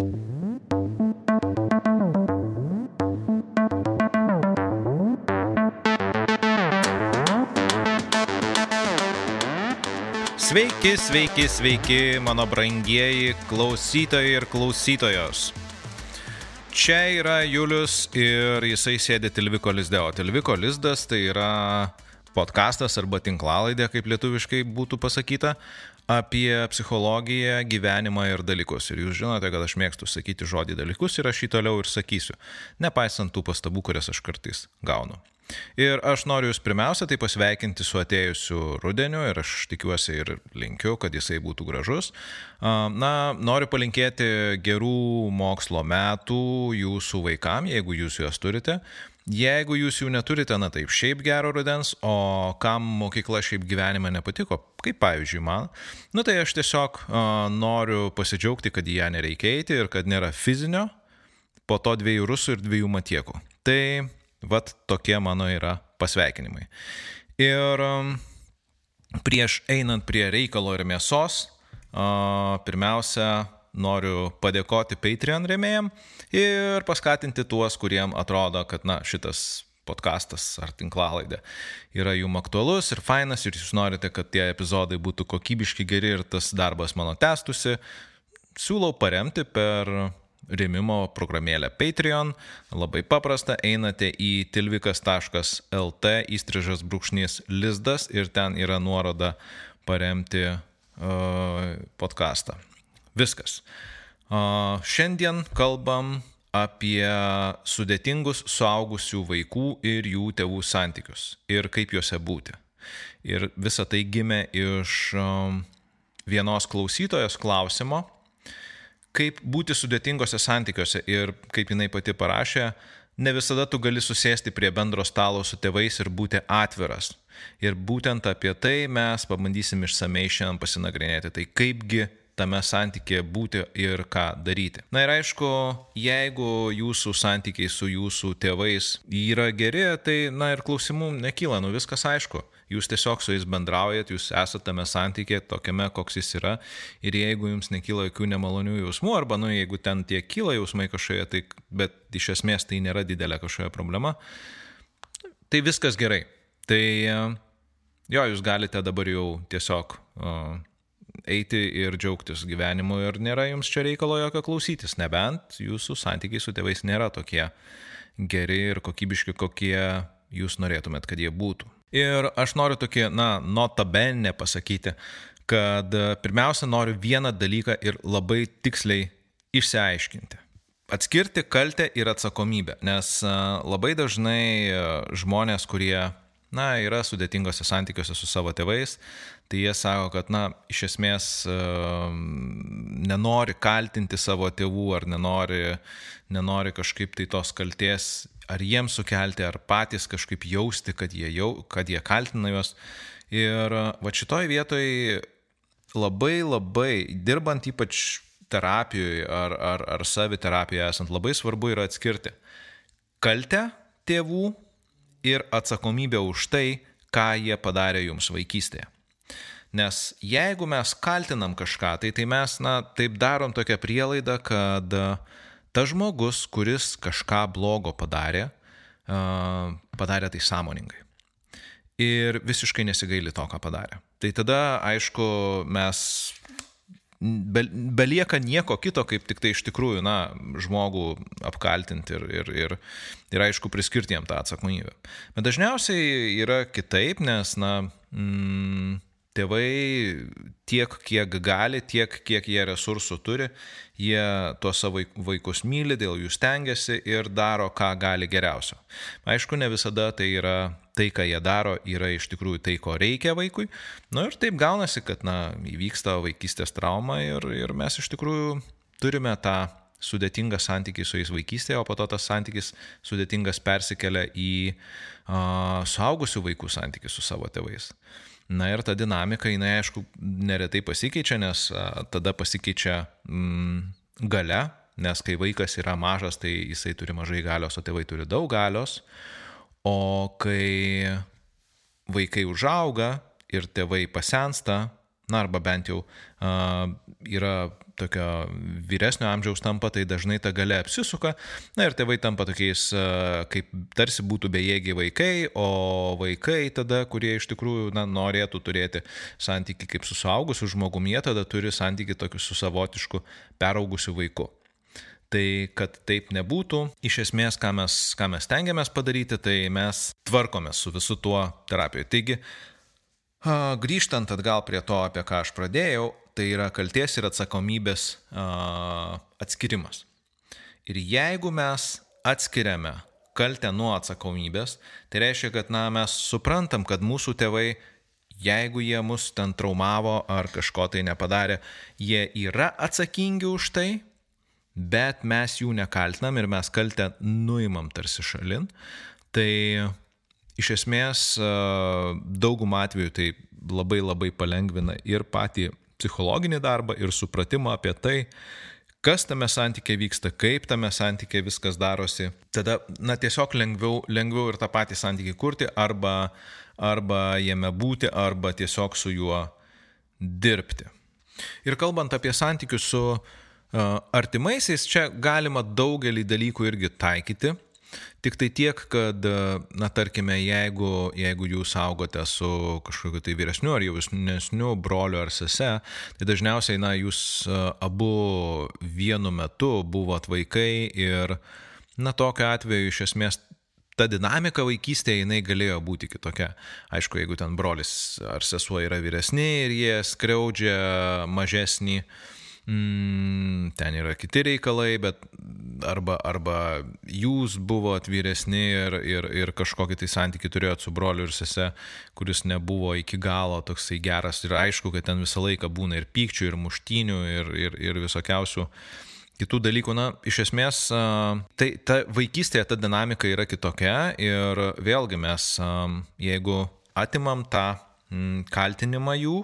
Sveiki, sveiki, sveiki, mano brangieji klausytojai ir klausytojos. Čia yra Julius ir jisai sėdi Tilviko lizde, o Tilviko lizdas tai yra podkastas arba tinklalaidė, kaip lietuviškai būtų pasakyta, apie psichologiją, gyvenimą ir dalykus. Ir jūs žinote, kad aš mėgstu sakyti žodį dalykus ir aš jį toliau ir sakysiu, nepaisant tų pastabų, kurias aš kartais gaunu. Ir aš noriu Jūs pirmiausia tai pasveikinti su atėjusiu rudeniu ir aš tikiuosi ir linkiu, kad jisai būtų gražus. Na, noriu palinkėti gerų mokslo metų Jūsų vaikam, jeigu Jūs juos turite. Jeigu jūs jų neturite, na taip, šiaip gero rudens, o kam mokykla šiaip gyvenime nepatiko, kaip pavyzdžiui man, nu tai aš tiesiog uh, noriu pasidžiaugti, kad į ją nereikia eiti ir kad nėra fizinio, po to dviejų rusų ir dviejų matiekų. Tai Vat tokie mano yra pasveikinimai. Ir um, prieš einant prie reikalo ir mėsos, pirmiausia, noriu padėkoti Patreon remėjim ir paskatinti tuos, kuriem atrodo, kad, na, šitas podkastas ar tinklalaidė yra jum aktualus ir fainas ir jūs norite, kad tie epizodai būtų kokybiški geri ir tas darbas mano testusi, siūlau paremti per rėmimo programėlę Patreon. Labai paprasta, einate į tilvikas.lt įstrižas brūkšnys lizdas ir ten yra nuoroda paremti uh, podcastą. Viskas. Šiandien kalbam apie sudėtingus suaugusių vaikų ir jų tėvų santykius ir kaip juose būti. Ir visa tai gimė iš vienos klausytojos klausimo, kaip būti sudėtingose santykiuose ir kaip jinai pati parašė, ne visada tu gali susėsti prie bendro stalo su tėvais ir būti atviras. Ir būtent apie tai mes pabandysim išsamei šiandien pasinagrinėti. Tai kaipgi tame santykėje būti ir ką daryti. Na ir aišku, jeigu jūsų santykiai su jūsų tėvais yra geri, tai na ir klausimų nekyla, nu viskas aišku. Jūs tiesiog su jais bendraujat, jūs esate tame santykėje tokiame, koks jis yra. Ir jeigu jums nekyla jokių nemalonių jausmų, arba, nu, jeigu ten tie kyla jausmai kažkoje, tai, bet iš esmės tai nėra didelė kažkokia problema, tai viskas gerai. Tai jo, jūs galite dabar jau tiesiog uh, eiti ir džiaugtis gyvenimu ir nėra jums čia reikalo jokio klausytis, nebent jūsų santykiai su tėvais nėra tokie geri ir kokybiški, kokie jūs norėtumėt, kad jie būtų. Ir aš noriu tokį, na, notabenę pasakyti, kad pirmiausia noriu vieną dalyką ir labai tiksliai išsiaiškinti. Atskirti kaltę ir atsakomybę, nes labai dažnai žmonės, kurie na, yra sudėtingose santykiuose su savo tėvais, tai jie sako, kad, na, iš esmės nenori kaltinti savo tėvų ar nenori, nenori kažkaip tai tos kalties ar jiems sukelti, ar patys kažkaip jausti, kad jie, jau, kad jie kaltina juos. Ir va šitoj vietoj labai labai, dirbant ypač terapijoje ar, ar, ar saviterapijoje esant, labai svarbu yra atskirti kaltę tėvų ir atsakomybę už tai, ką jie padarė jums vaikystėje. Nes jeigu mes kaltinam kažką, tai, tai mes, na, taip darom tokią prielaidą, kad tas žmogus, kuris kažką blogo padarė, padarė tai sąmoningai. Ir visiškai nesigaili to, ką padarė. Tai tada, aišku, mes be, belieka nieko kito, kaip tik tai iš tikrųjų, na, žmogų apkaltinti ir, ir, ir, ir aišku, priskirti jam tą atsakomybę. Bet dažniausiai yra kitaip, nes, na, mm, tėvai tiek, kiek gali, tiek, kiek jie resursų turi, jie tuos savo vaikus myli, dėl jų stengiasi ir daro, ką gali geriausio. Aišku, ne visada tai yra tai, ką jie daro, yra iš tikrųjų tai, ko reikia vaikui. Na nu, ir taip gaunasi, kad, na, įvyksta vaikystės trauma ir, ir mes iš tikrųjų turime tą sudėtingą santykį su jais vaikystėje, o po to tas santykis sudėtingas persikelia į a, suaugusių vaikų santykį su savo tėvais. Na ir ta dinamika, jinai aišku, neretai pasikeičia, nes tada pasikeičia mm, gale, nes kai vaikas yra mažas, tai jisai turi mažai galios, o tėvai turi daug galios. O kai vaikai užauga ir tėvai pasensta, na arba bent jau uh, yra tokio vyresnio amžiaus tampa, tai dažnai ta gale apsisuka, na ir tėvai tampa tokiais, uh, kaip tarsi būtų bejėgiai vaikai, o vaikai tada, kurie iš tikrųjų na, norėtų turėti santyki kaip su suaugusiu žmogumi, jie tada turi santyki tokiu su savotišku peraugusiu vaiku. Tai kad taip nebūtų, iš esmės, ką mes, ką mes tengiamės padaryti, tai mes tvarkomės su visu tuo terapijoje. Taigi, grįžtant atgal prie to, apie ką aš pradėjau, tai yra kalties ir atsakomybės atskirimas. Ir jeigu mes atskiriame kaltę nuo atsakomybės, tai reiškia, kad na, mes suprantam, kad mūsų tėvai jeigu jie mus ten traumavo ar kažko tai nepadarė, jie yra atsakingi už tai, bet mes jų nekaltinam ir mes kaltę nuimam tarsi šalin, tai iš esmės daugumą atveju tai labai labai palengvina ir patį psichologinį darbą, ir supratimą apie tai, kas tame santykė vyksta, kaip tame santykė viskas darosi. Tada, na, tiesiog lengviau, lengviau ir tą patį santykį kurti, arba, arba jame būti, arba tiesiog su juo dirbti. Ir kalbant apie santykius su uh, Artimaisiais čia galima daugelį dalykų irgi taikyti. Tik tai tiek, kad, na, tarkime, jeigu, jeigu jūs augote su kažkokiu tai vyresniu ar jaunesniu broliu ar sese, tai dažniausiai, na, jūs abu vienu metu buvot vaikai ir, na, tokiu atveju iš esmės ta dinamika vaikystėje jinai galėjo būti kitokia. Aišku, jeigu ten brolis ar sesuo yra vyresni ir jie skriaudžia mažesnį, uh, mm, ten yra kiti reikalai, bet arba, arba jūs buvo atvyresni ir, ir, ir kažkokį tai santykių turėjot su broliu ir sese, kuris nebuvo iki galo toksai geras ir aišku, kad ten visą laiką būna ir pykčių, ir muštinių, ir, ir, ir visokiausių kitų dalykų. Na, iš esmės, tai ta vaikystėje ta dinamika yra kitokia ir vėlgi mes, jeigu atimam tą kaltinimą jų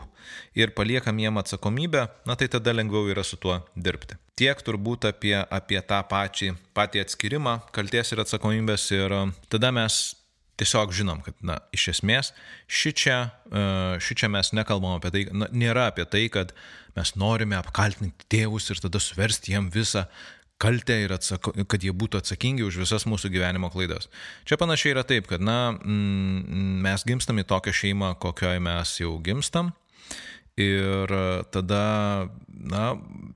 ir paliekam jiem atsakomybę, na tai tada lengviau yra su tuo dirbti. Tiek turbūt apie, apie tą pačį, patį atskirimą, kalties ir atsakomybės ir e, tada mes tiesiog žinom, kad, na, iš esmės, ši čia, e, ši čia mes nekalbam apie tai, na, nėra apie tai, kad mes norime apkaltinti tėvus ir tada suversti jiem visą kaltę ir atsako, kad jie būtų atsakingi už visas mūsų gyvenimo klaidas. Čia panašiai yra taip, kad na, mm, mes gimstam į tokią šeimą, kokioje mes jau gimstam. Ir tada, na,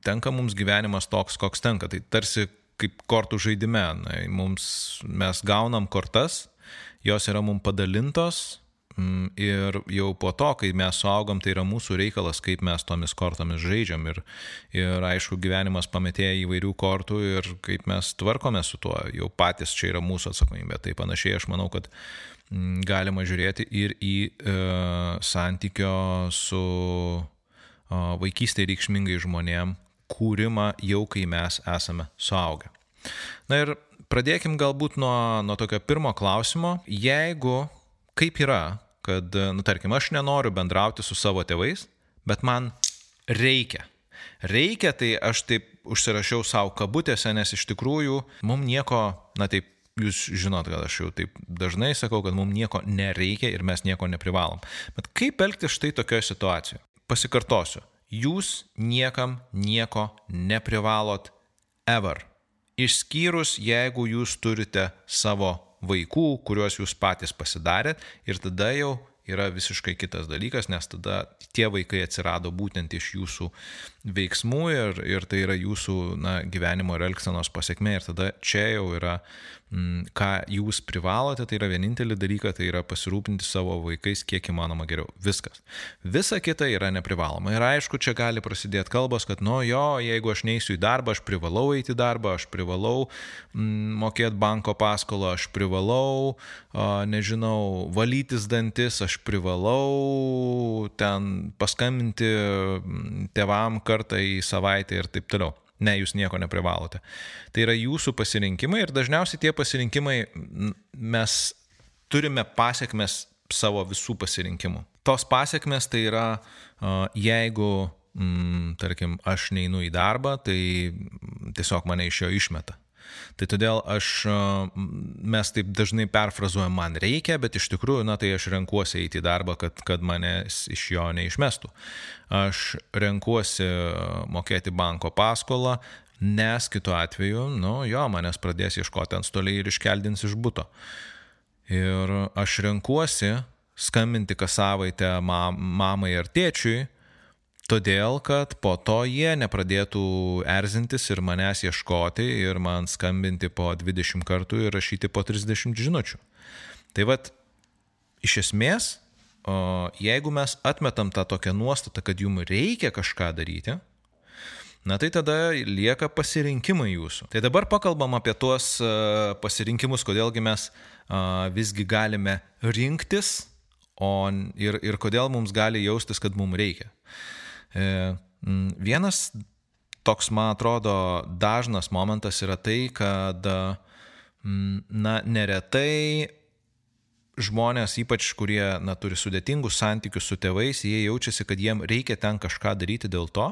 tenka mums gyvenimas toks, koks tenka. Tai tarsi kaip kortų žaidime. Na, mums, mes gaunam kortas, jos yra mums padalintos ir jau po to, kai mes suaugom, tai yra mūsų reikalas, kaip mes tomis kortomis žaidžiam. Ir, ir aišku, gyvenimas pametėja įvairių kortų ir kaip mes tvarkome su tuo, jau patys čia yra mūsų atsakomybė. Tai panašiai aš manau, kad mm, galima žiūrėti ir į e, santykio su e, vaikystėje reikšmingai žmonėm kūrimą jau kai mes esame suaugę. Na ir pradėkim galbūt nuo, nuo tokio pirmo klausimo. Jeigu kaip yra, kad, nu, tarkim, aš nenoriu bendrauti su savo tėvais, bet man reikia. Reikia, tai aš taip užsirašiau savo kabutėse, nes iš tikrųjų mums nieko, na taip, jūs žinot, kad aš jau taip dažnai sakau, kad mums nieko nereikia ir mes nieko neprivalom. Bet kaip elgtis štai tokioje situacijoje? Pasikartosiu, jūs niekam nieko neprivalot ever. Išskyrus, jeigu jūs turite savo vaikų, kuriuos jūs patys pasidarėt. Ir tada jau yra visiškai kitas dalykas, nes tada tie vaikai atsirado būtent iš jūsų veiksmų ir, ir tai yra jūsų na, gyvenimo ir elgsenos pasiekmė ir tada čia jau yra, m, mm, ką jūs privalote, tai yra vienintelį dalyką, tai yra pasirūpinti savo vaikais kiek įmanoma geriau. Viskas. Visa kita yra neprivaloma. Ir aišku, čia gali prasidėti kalbos, kad, nu jo, jeigu aš neįsiu į darbą, aš privalau eiti į darbą, aš privalau m, mm, mokėti banko paskolą, aš privalau, a, nežinau, valytis dantis, aš privalau ten paskambinti mm, tevam kartą į savaitę ir taip toliau. Ne, jūs nieko neprivalote. Tai yra jūsų pasirinkimai ir dažniausiai tie pasirinkimai mes turime pasiekmes savo visų pasirinkimų. Tos pasiekmes tai yra, jeigu, mm, tarkim, aš neinu į darbą, tai tiesiog mane iš jo išmeta. Tai todėl aš, mes taip dažnai perfrazuojam, man reikia, bet iš tikrųjų, na tai aš renkuosi eiti į darbą, kad, kad manęs iš jo neišmestų. Aš renkuosi mokėti banko paskolą, nes kitu atveju, nu jo, manęs pradės ieškoti ant stoliai ir iškeldins iš būto. Ir aš renkuosi skambinti kas savaitę mam, mamai ar tėčiui, Todėl, kad po to jie nepradėtų erzintis ir manęs ieškoti ir man skambinti po 20 kartų ir rašyti po 30 žinučių. Tai vad, iš esmės, jeigu mes atmetam tą tokią nuostatą, kad jums reikia kažką daryti, na tai tada lieka pasirinkimai jūsų. Tai dabar pakalbam apie tuos pasirinkimus, kodėlgi mes visgi galime rinktis o, ir, ir kodėl mums gali jaustis, kad mums reikia. E, vienas toks, man atrodo, dažnas momentas yra tai, kad, na, neretai žmonės, ypač kurie, na, turi sudėtingus santykius su tėvais, jie jaučiasi, kad jiem reikia ten kažką daryti dėl to,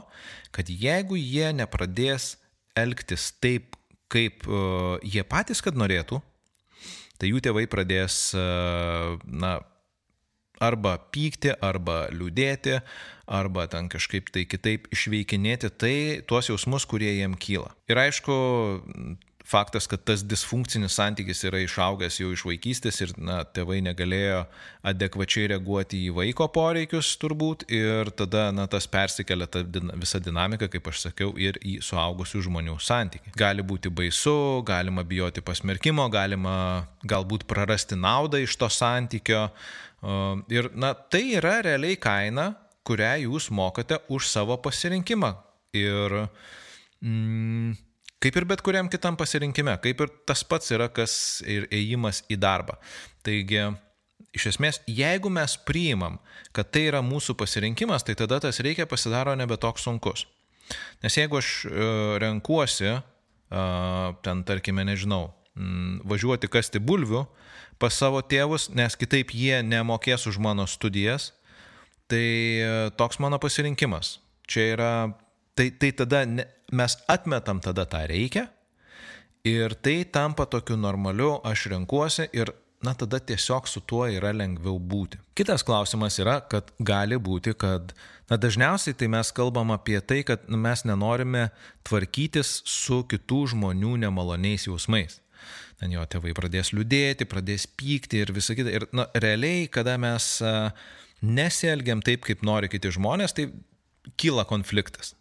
kad jeigu jie nepradės elgtis taip, kaip uh, jie patys, kad norėtų, tai jų tėvai pradės, uh, na, arba pykti, arba liūdėti, arba ten kažkaip tai kitaip išveikinėti tai tuos jausmus, kurie jiem kyla. Ir aišku, faktas, kad tas disfunkcinis santykis yra išaugęs jau iš vaikystės ir na, tėvai negalėjo adekvačiai reaguoti į vaiko poreikius turbūt ir tada na, tas persikelia ta din, visa dinamika, kaip aš sakiau, ir į suaugusių žmonių santykį. Gali būti baisu, galima bijoti pasmerkimo, galima galbūt prarasti naudą iš to santykio, Ir na, tai yra realiai kaina, kurią jūs mokate už savo pasirinkimą. Ir mm, kaip ir bet kuriam kitam pasirinkime, kaip ir tas pats yra, kas ir ėjimas į darbą. Taigi, iš esmės, jeigu mes priimam, kad tai yra mūsų pasirinkimas, tai tada tas reikia pasidaro nebe toks sunkus. Nes jeigu aš uh, renkuosi, uh, ten tarkime, nežinau, mm, važiuoti kasti bulvių, pas savo tėvus, nes kitaip jie nemokės už mano studijas. Tai e, toks mano pasirinkimas. Čia yra, tai, tai tada ne, mes atmetam tada tą reikia ir tai tampa tokiu normaliu, aš renkuosi ir na tada tiesiog su tuo yra lengviau būti. Kitas klausimas yra, kad gali būti, kad na dažniausiai tai mes kalbam apie tai, kad mes nenorime tvarkytis su kitų žmonių nemaloniais jausmais ten jo tėvai pradės liūdėti, pradės pykti ir visą kitą. Ir na, realiai, kada mes nesielgiam taip, kaip nori kiti žmonės, tai kyla konfliktas.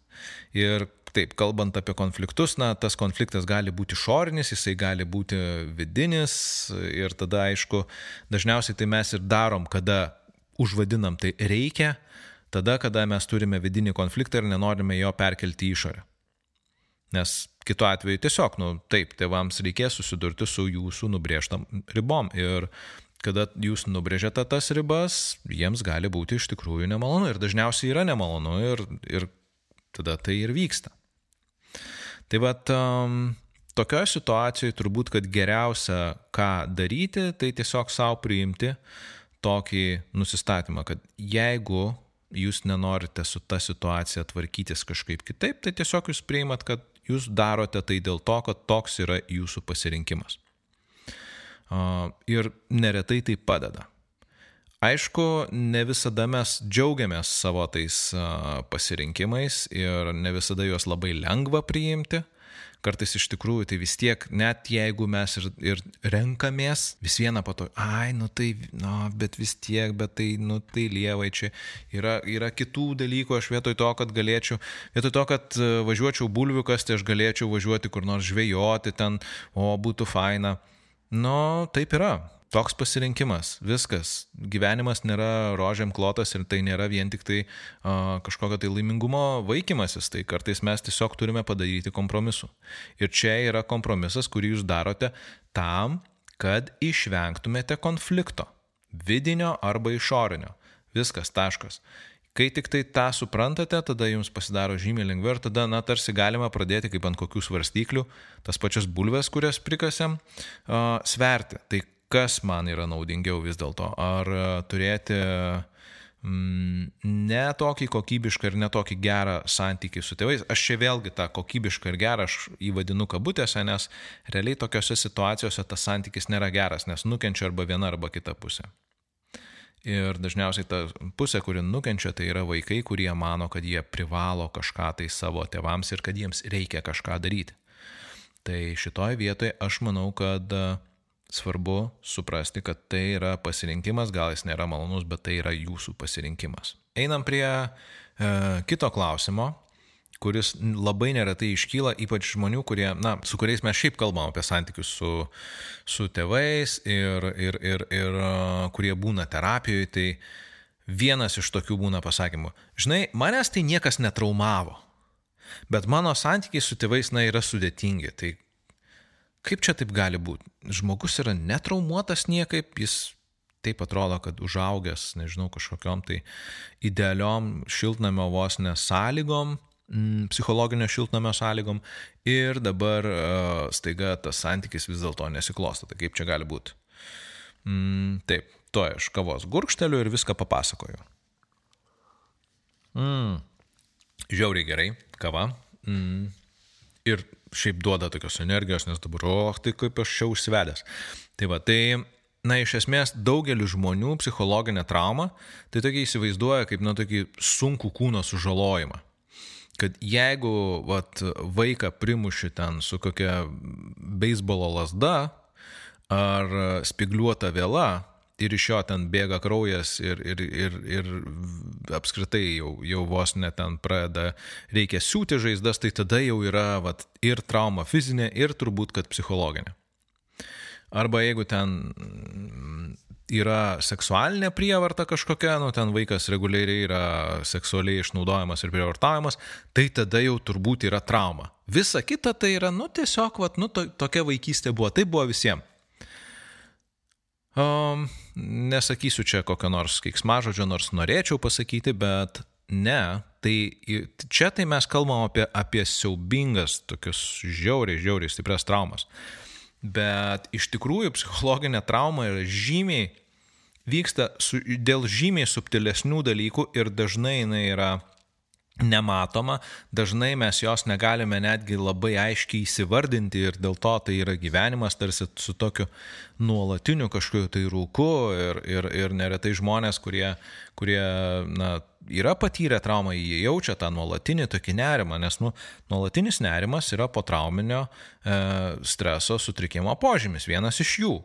Ir taip, kalbant apie konfliktus, na, tas konfliktas gali būti išorinis, jisai gali būti vidinis ir tada, aišku, dažniausiai tai mes ir darom, kada užvadinam tai reikia, tada, kada mes turime vidinį konfliktą ir nenorime jo perkelti į išorę. Nes kitu atveju tiesiog, nu taip, tėvams reikės susidurti su jūsų nubrėžtam ribom. Ir kada jūs nubrėžiate tas ribas, jiems gali būti iš tikrųjų nemalonu. Ir dažniausiai yra nemalonu ir, ir tada tai ir vyksta. Tai vad, um, tokioje situacijoje turbūt, kad geriausia, ką daryti, tai tiesiog savo priimti tokį nusistatymą, kad jeigu jūs nenorite su ta situacija tvarkytis kažkaip kitaip, tai tiesiog jūs priimat, kad Jūs darote tai dėl to, kad toks yra jūsų pasirinkimas. Ir neretai tai padeda. Aišku, ne visada mes džiaugiamės savo tais pasirinkimais ir ne visada juos labai lengva priimti kartais iš tikrųjų tai vis tiek, net jeigu mes ir, ir renkamės, vis viena po to, ai, nu tai, nu, bet vis tiek, bet tai, nu tai lievai čia yra, yra kitų dalykų, aš vietoj to, kad galėčiau, vietoj to, kad e, važiuočiau bulvių kasti, aš galėčiau važiuoti kur nors žvejoti ten, o būtų faina. Nu, taip yra toks pasirinkimas, viskas. Gyvenimas nėra rožiam klotas ir tai nėra vien tik tai uh, kažkokio tai laimingumo vaikymasis, tai kartais mes tiesiog turime padaryti kompromisų. Ir čia yra kompromisas, kurį jūs darote tam, kad išvengtumėte konflikto. Vidinio arba išorinio. Viskas, taškas. Kai tik tai tą suprantate, tada jums pasidaro žymiai lengviau ir tada, na, tarsi galima pradėti kaip ant kokių svarstyklių tas pačias bulves, kurias prikasėm, uh, sverti. Tai kas man yra naudingiau vis dėlto. Ar e, turėti mm, ne tokį kokybišką ir ne tokį gerą santykį su tėvais. Aš čia vėlgi tą kokybišką ir gerą aš įvadinu kabutėse, nes realiai tokiuose situacijose tas santykis nėra geras, nes nukenčia arba viena arba kita pusė. Ir dažniausiai ta pusė, kuri nukenčia, tai yra vaikai, kurie mano, kad jie privalo kažką tai savo tėvams ir kad jiems reikia kažką daryti. Tai šitoje vietoje aš manau, kad svarbu suprasti, kad tai yra pasirinkimas, gal jis nėra malonus, bet tai yra jūsų pasirinkimas. Einam prie e, kito klausimo, kuris labai neretai iškyla, ypač žmonių, kurie, na, su kuriais mes šiaip kalbam apie santykius su, su tėvais ir, ir, ir, ir e, kurie būna terapijoje, tai vienas iš tokių būna pasakymų. Žinai, manęs tai niekas netraumavo, bet mano santykiai su tėvais, na, yra sudėtingi. Tai Kaip čia taip gali būti? Žmogus yra netraumuotas niekaip, jis taip atrodo, kad užaugęs, nežinau, kažkokiam tai idealiom šiltnamio vos nesąlygom, mm, psichologinio šiltnamio sąlygom ir dabar uh, staiga tas santykis vis dėlto nesiklosto. Tai kaip čia gali būti? Mm, taip, to aš kavos gurkšteliu ir viską papasakoju. Mm, žiauriai gerai, kava. Mm, ir šiaip duoda tokios energijos, nes dabar, o, oh, tai kaip aš čia užsivedęs. Tai va, tai, na, iš esmės daugelis žmonių psichologinę traumą, tai tokia įsivaizduoja kaip, na, tokį sunkų kūno sužalojimą. Kad jeigu, vat, vaiką primuši ten su kokia beisbolo lasda ar spigliuota vėla, ir iš jo ten bėga kraujas ir, ir, ir, ir apskritai jau, jau vos net ten pradeda, reikia siūti žaizdas, tai tada jau yra vat, ir trauma fizinė, ir turbūt, kad psichologinė. Arba jeigu ten yra seksualinė prievarta kažkokia, nu ten vaikas reguliariai yra seksualiai išnaudojamas ir prievartavimas, tai tada jau turbūt yra trauma. Visa kita tai yra, nu tiesiog, vat, nu to, tokia vaikystė buvo, tai buvo visiems. Um, nesakysiu čia kokio nors keiksmažodžio, nors norėčiau pasakyti, bet ne, tai čia tai mes kalbam apie, apie siaubingas, tokius žiauriai, žiauriai stiprias traumas. Bet iš tikrųjų psichologinė trauma yra žymiai, vyksta su, dėl žymiai subtilesnių dalykų ir dažnai jinai yra nematoma, dažnai mes jos negalime netgi labai aiškiai įsivardinti ir dėl to tai yra gyvenimas tarsi su tokiu nuolatiniu kažkokiu tai rūku ir, ir, ir neretai žmonės, kurie, kurie na, yra patyrę traumą, jie jaučia tą nuolatinį tokį nerimą, nes nu, nuolatinis nerimas yra po trauminio e, streso sutrikimo požymis, vienas iš jų.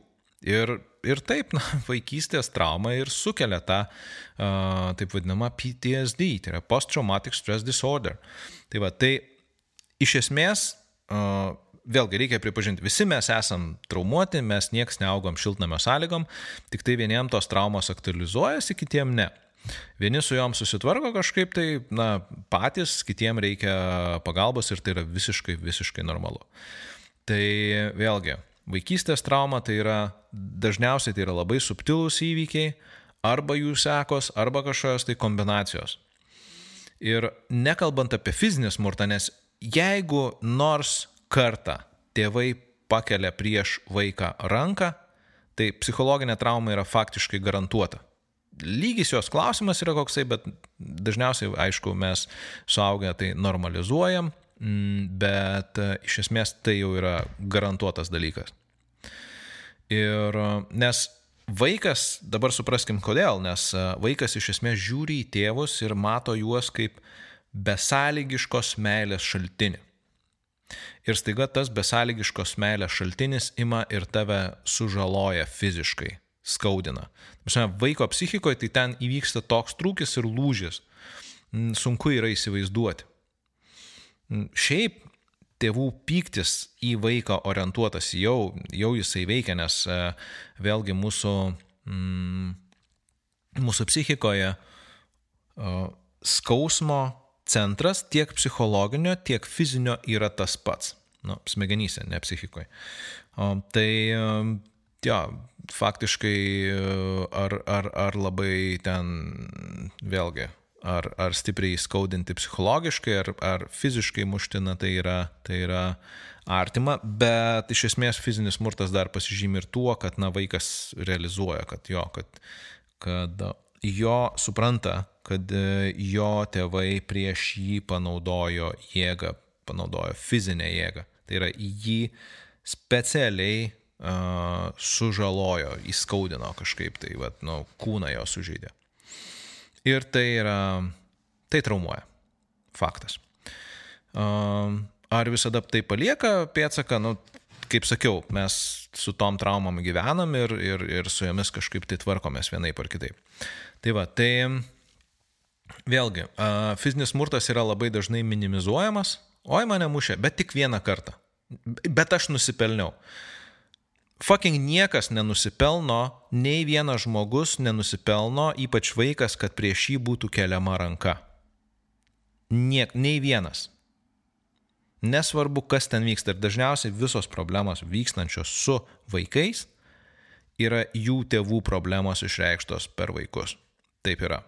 Ir, ir taip, na, vaikystės trauma ir sukelia tą, uh, taip vadinamą PTSD, tai yra Post Traumatic Stress Disorder. Tai va, tai iš esmės, uh, vėlgi reikia pripažinti, visi mes esam traumuoti, mes nieks neaugom šiltnamio sąlygom, tik tai vieniem tos traumos aktualizuojasi, kitiem ne. Vieni su jom susitvarko kažkaip tai, na, patys, kitiem reikia pagalbos ir tai yra visiškai, visiškai normalu. Tai vėlgi, Vaikystės trauma tai yra dažniausiai tai yra labai subtilūs įvykiai, arba jų sekos, arba kažkokios tai kombinacijos. Ir nekalbant apie fizinį smurtą, nes jeigu nors kartą tėvai pakelia prieš vaiką ranką, tai psichologinė trauma yra faktiškai garantuota. Lygis jos klausimas yra koksai, bet dažniausiai, aišku, mes suaugę tai normalizuojam, bet e, iš esmės tai jau yra garantuotas dalykas. Ir e, nes vaikas, dabar supraskim kodėl, nes e, vaikas iš esmės žiūri į tėvus ir mato juos kaip besąlygiškos meilės šaltinį. Ir staiga tas besąlygiškos meilės šaltinis ima ir tave sužaloja fiziškai, skaudina. Žinoma, vaiko psichikoje tai ten įvyksta toks trūkis ir lūžis. Mm, sunku yra įsivaizduoti. Šiaip tėvų pyktis į vaiką orientuotas jau, jau jisai veikia, nes e, vėlgi mūsų, mm, mūsų psichikoje uh, skausmo centras tiek psichologinio, tiek fizinio yra tas pats. Nu, smegenyse, ne psichikoje. Uh, tai uh, jo, faktiškai ar, ar, ar labai ten vėlgi ar, ar stipriai skaudinti psichologiškai, ar, ar fiziškai muština, tai yra, tai yra artima, bet iš esmės fizinis smurtas dar pasižymi ir tuo, kad na, vaikas realizuoja, kad jo, kad, kad jo supranta, kad jo tėvai prieš jį panaudojo jėgą, panaudojo fizinę jėgą. Tai yra jį specialiai uh, sužalojo, įskaudino kažkaip, tai vat, nu, kūną jo sužeidė. Ir tai yra, tai traumuoja. Faktas. Uh, ar visada tai palieka pėtsaką? Nu, kaip sakiau, mes su tom traumom gyvenam ir, ir, ir su jomis kažkaip tai tvarkomės vienaip ar kitaip. Tai va, tai vėlgi, uh, fizinis smurtas yra labai dažnai minimizuojamas, oi mane mušė, bet tik vieną kartą. Bet aš nusipelniau. Fucking niekas nenusipelno, nei vienas žmogus nenusipelno, ypač vaikas, kad prieš jį būtų keliama ranka. Niek, nei vienas. Nesvarbu, kas ten vyksta. Ir dažniausiai visos problemos vykstančios su vaikais yra jų tėvų problemos išreikštos per vaikus. Taip yra.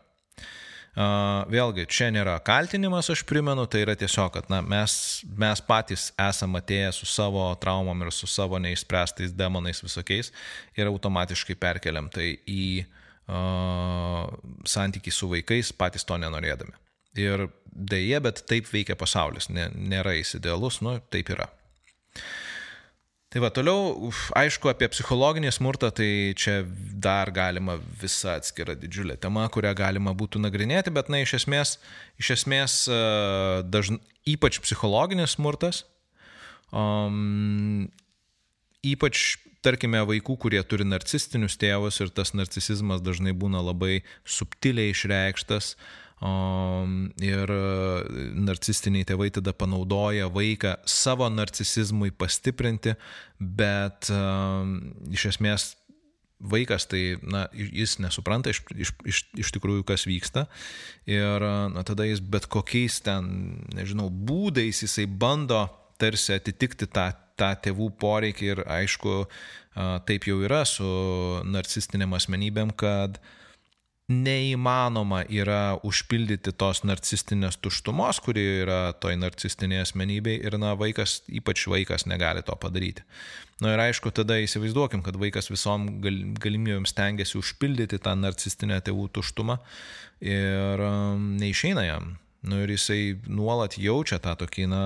Vėlgi, čia nėra kaltinimas, aš primenu, tai yra tiesiog, kad na, mes, mes patys esame atėję su savo traumom ir su savo neišspręstais demonais visokiais ir automatiškai perkeliam tai į uh, santykį su vaikais, patys to nenorėdami. Ir dėje, bet taip veikia pasaulis, nėra jis idealus, nu taip yra. Tai va, toliau, aišku, apie psichologinį smurtą, tai čia dar galima visa atskira didžiulė tema, kurią galima būtų nagrinėti, bet, na, iš esmės, iš esmės e, dažn, ypač psichologinis smurtas, um, ypač, tarkime, vaikų, kurie turi narcistinius tėvus ir tas narcisizmas dažnai būna labai subtiliai išreikštas, uh, Ir e, narcistiniai tėvai tada panaudoja vaiką savo narcisizmui pastiprinti, bet iš esmės vaikas tai, na, jis nesupranta iš, iš, iš, iš tikrųjų, kas vyksta. Ir na, tada jis bet kokiais ten, nežinau, būdais jisai bando tarsi atitikti tą, tą tėvų poreikį ir aišku, taip jau yra su narcistiniam asmenybėm, kad uh, neįmanoma yra užpildyti tos narcistinės tuštumos, kuri yra toj narcistinėje asmenybėje ir, na, vaikas, ypač vaikas, negali to padaryti. Na ir aišku, tada įsivaizduokim, kad vaikas visom gal, galimybėms tengiasi užpildyti tą narcistinę tėvų tuštumą ir um, neišeina jam. Nu ir jisai nuolat jaučia tą tokį, na,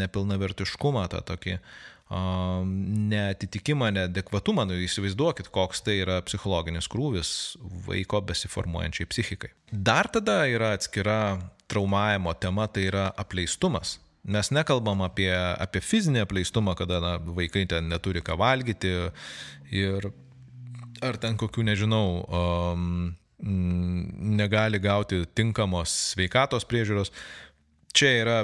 nepilnavertiškumą, tą tokį neatitikimą, neadekvatumą, nu, įsivaizduokit, koks tai yra psichologinis krūvis vaiko besiformuojančiai psichikai. Dar tada yra atskira traumavimo tema, tai yra apleistumas. Nes nekalbam apie, apie fizinį apleistumą, kada na, vaikai ten neturi ką valgyti ir ar ten kokių, nežinau, um, negali gauti tinkamos sveikatos priežiūros. Čia yra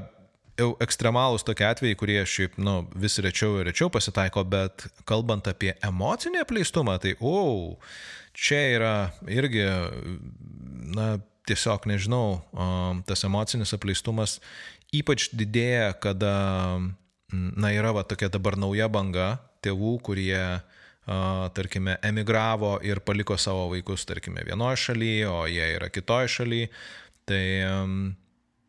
ekstremalūs tokie atvejai, kurie šiaip nu, vis rečiau ir rečiau pasitaiko, bet kalbant apie emocinį apleistumą, tai, o, oh, čia yra irgi, na, tiesiog nežinau, tas emocinis apleistumas ypač didėja, kada, na, yra va tokia dabar nauja banga tėvų, kurie, tarkime, emigravo ir paliko savo vaikus, tarkime, vienoje šalyje, o jie yra kitoje šalyje. Tai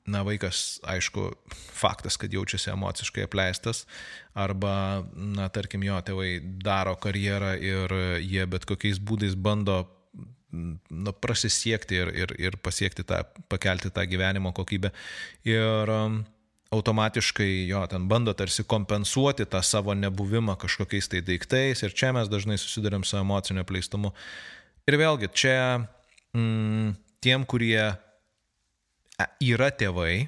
na, vaikas, aišku, faktas, kad jaučiasi emociškai apleistas, arba, na, tarkim, jo tėvai daro karjerą ir jie bet kokiais būdais bando na, prasisiekti ir, ir, ir pasiekti tą, pakelti tą gyvenimo kokybę. Ir um, automatiškai jo ten bando tarsi kompensuoti tą savo nebuvimą kažkokiais tai daiktais ir čia mes dažnai susidurėm su emociniu pleistumu. Ir vėlgi, čia mm, tiem, kurie yra tėvai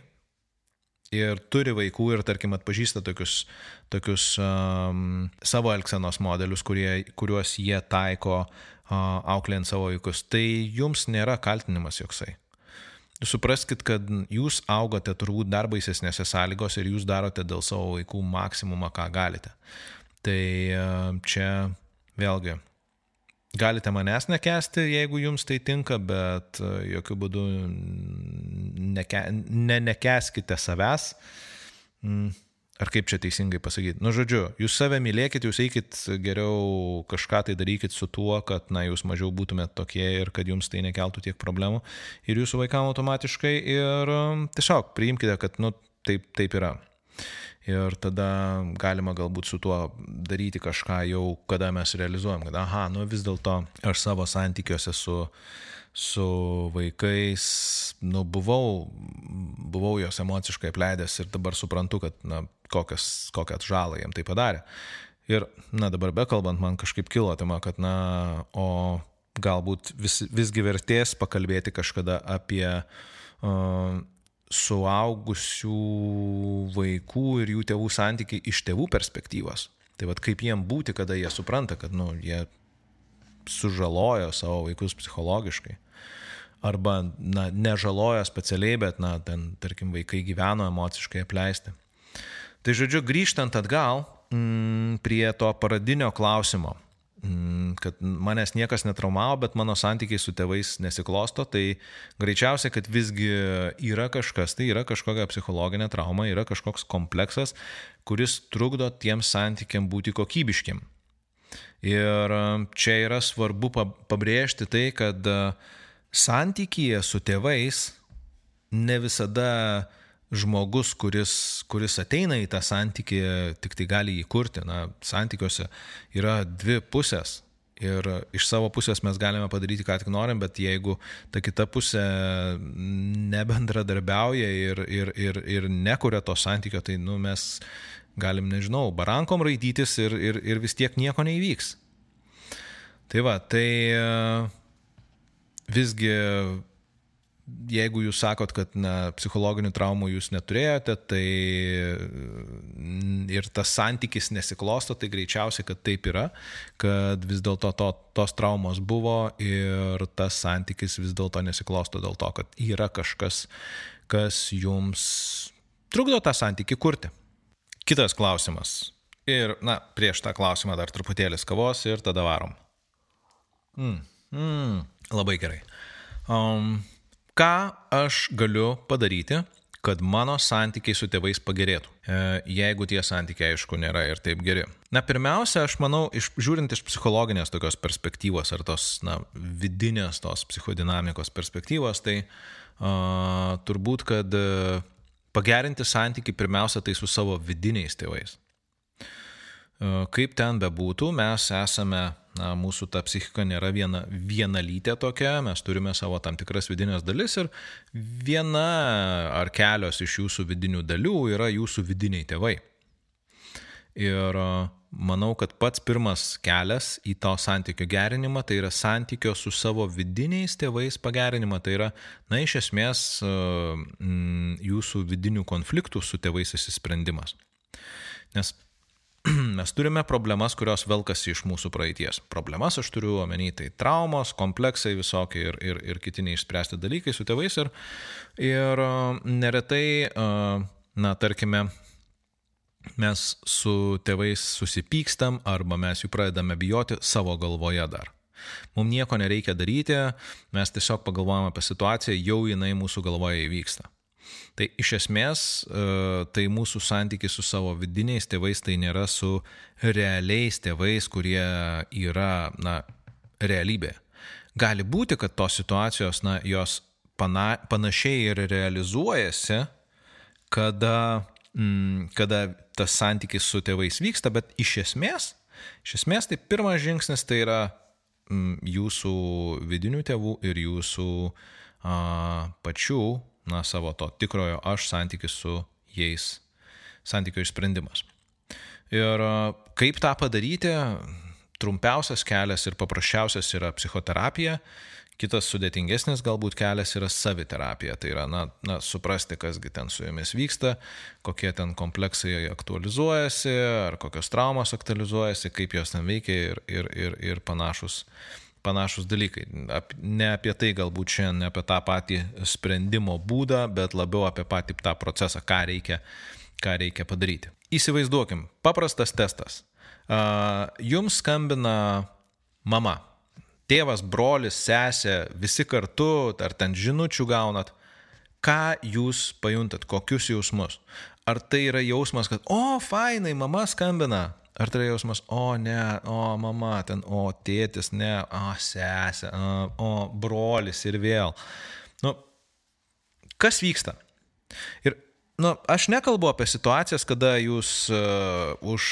ir turi vaikų ir, tarkim, atpažįsta tokius, tokius um, savo elgsenos modelius, kurie, kuriuos jie taiko uh, auklėjant savo vaikus, tai jums nėra kaltinimas joksai. Supraskite, kad jūs augote turbūt dar baisesnėse sąlygose ir jūs darote dėl savo vaikų maksimumą, ką galite. Tai čia vėlgi Galite manęs nekesti, jeigu jums tai tinka, bet e, jokių būdų neke, ne, nekeskite savęs. Mm, ar kaip čia teisingai pasakyti? Nu, žodžiu, jūs save mylėkit, jūs eikit geriau kažką tai darykit su tuo, kad, na, jūs mažiau būtumėt tokie ir kad jums tai nekeltų tiek problemų ir jūsų vaikam automatiškai ir e, tiesiog priimkite, kad, nu, taip, taip yra ir tada galima galbūt su tuo daryti kažką jau, kada mes realizuojam, kad, aha, nu vis dėlto aš savo santykiuose su, su vaikais, nu, buvau, buvau jos emociškai apleidęs ir dabar suprantu, kad, na, kokias, kokią žalą jiem tai padarė. Ir, na, dabar bekalbant, man kažkaip kilo tema, kad, na, o galbūt vis, visgi vertės pakalbėti kažkada apie uh, suaugusių vaikų ir jų tėvų santykiai iš tėvų perspektyvos. Tai vad kaip jiem būti, kada jie supranta, kad, nu, jie sužalojo savo vaikus psichologiškai. Arba, na, nežalojo specialiai, bet, na, ten, tarkim, vaikai gyveno emociškai apleisti. Tai žodžiu, grįžtant atgal m, prie to paradinio klausimo, kad manęs niekas netraumavo, bet mano santykiai su tėvais nesiklosto, tai greičiausiai, kad visgi yra kažkas, tai yra kažkokia psichologinė trauma, yra kažkoks kompleksas, kuris trukdo tiems santykiam būti kokybiškim. Ir e, čia yra svarbu pabrėžti tai, kad e, santykyje su tėvais ne visada žmogus, kuris, kuris ateina į tą santykį, tik tai gali jį kurti. Na, santykiuose yra dvi pusės. Ir iš savo pusės mes galime padaryti, ką tik norim, bet jeigu ta kita pusė nebendradarbiauja ir, ir, ir, ir nekuria to santykio, tai nu, mes galim, nežinau, barankom raidytis ir, ir, ir vis tiek nieko neįvyks. Tai va, tai visgi, jeigu jūs sakot, kad na, psichologinių traumų jūs neturėjote, tai ir tas santykis nesiklosto, tai greičiausiai, kad taip yra, kad vis dėlto to, tos traumos buvo ir tas santykis vis dėlto nesiklosto dėl to, kad yra kažkas, kas jums trukdo tą santykį kurti. Kitas klausimas. Ir, na, prieš tą klausimą dar truputėlis kavos ir tada varom. Mm, mm, labai gerai. Um, ką aš galiu padaryti, kad mano santykiai su tėvais pagerėtų, e, jeigu tie santykiai, aišku, nėra ir taip geri. Na, pirmiausia, aš manau, iš, žiūrint iš psichologinės tokios perspektyvos ar tos, na, vidinės tos psichodinamikos perspektyvos, tai uh, turbūt, kad uh, pagerinti santyki pirmiausia tai su savo vidiniais tėvais. E, kaip ten bebūtų, mes esame, na, mūsų ta psichika nėra viena, vienalytė tokia, mes turime savo tam tikras vidinės dalis ir viena ar kelios iš jūsų vidinių dalių yra jūsų vidiniai tėvai. Ir manau, kad pats pirmas kelias į to santykio gerinimą tai yra santykio su savo vidiniais tėvais pagerinimą. Tai yra, na, iš esmės mm, jūsų vidinių konfliktų su tėvais įsisprendimas. Nes mes turime problemas, kurios velkasi iš mūsų praeities. Problemas aš turiu omeny, tai traumos, kompleksai visokie ir, ir, ir kiti neišspręsti dalykai su tėvais. Ir, ir neretai, na, tarkime, mes su tėvais susipykstam arba mes jų pradedame bijoti savo galvoje dar. Mums nieko nereikia daryti, mes tiesiog pagalvojame apie situaciją, jau jinai mūsų galvoje įvyksta. Tai iš esmės, e, tai mūsų santykis su savo vidiniais tėvais tai nėra su realiais tėvais, kurie yra, na, realybė. Gali būti, kad tos situacijos, na, jos pana, panašiai ir realizuojasi, kada mm, kada tas santykis su tėvais vyksta, bet iš esmės, iš esmės tai pirmas žingsnis tai yra mm, jūsų vidinių tėvų ir jūsų a, pačių, na, savo to tikrojo aš santykis su jais, santykio išsprendimas. Ir kaip tą padaryti, trumpiausias kelias ir paprasčiausias yra psichoterapija. Kitas sudėtingesnis galbūt kelias yra saviterapija, tai yra na, na, suprasti, kasgi ten su jumis vyksta, kokie ten kompleksai aktualizuojasi, ar kokios traumos aktualizuojasi, kaip jos ten veikia ir, ir, ir, ir panašus, panašus dalykai. Ne apie tai galbūt šiandien, ne apie tą patį sprendimo būdą, bet labiau apie patį tą procesą, ką reikia, ką reikia padaryti. Įsivaizduokim, paprastas testas. Jums skambina mama tėvas, brolis, sesė, visi kartu, ar ten žinučių gaunat, ką jūs pajuntat, kokius jausmus. Ar tai yra jausmas, kad, o, fainai, mama skambina, ar tai jausmas, o, ne, o, mama, ten, o, tėtis, ne, o, sesė, o, brolis ir vėl. Nu, kas vyksta? Ir Nu, aš nekalbu apie situacijas, kada jūs uh, už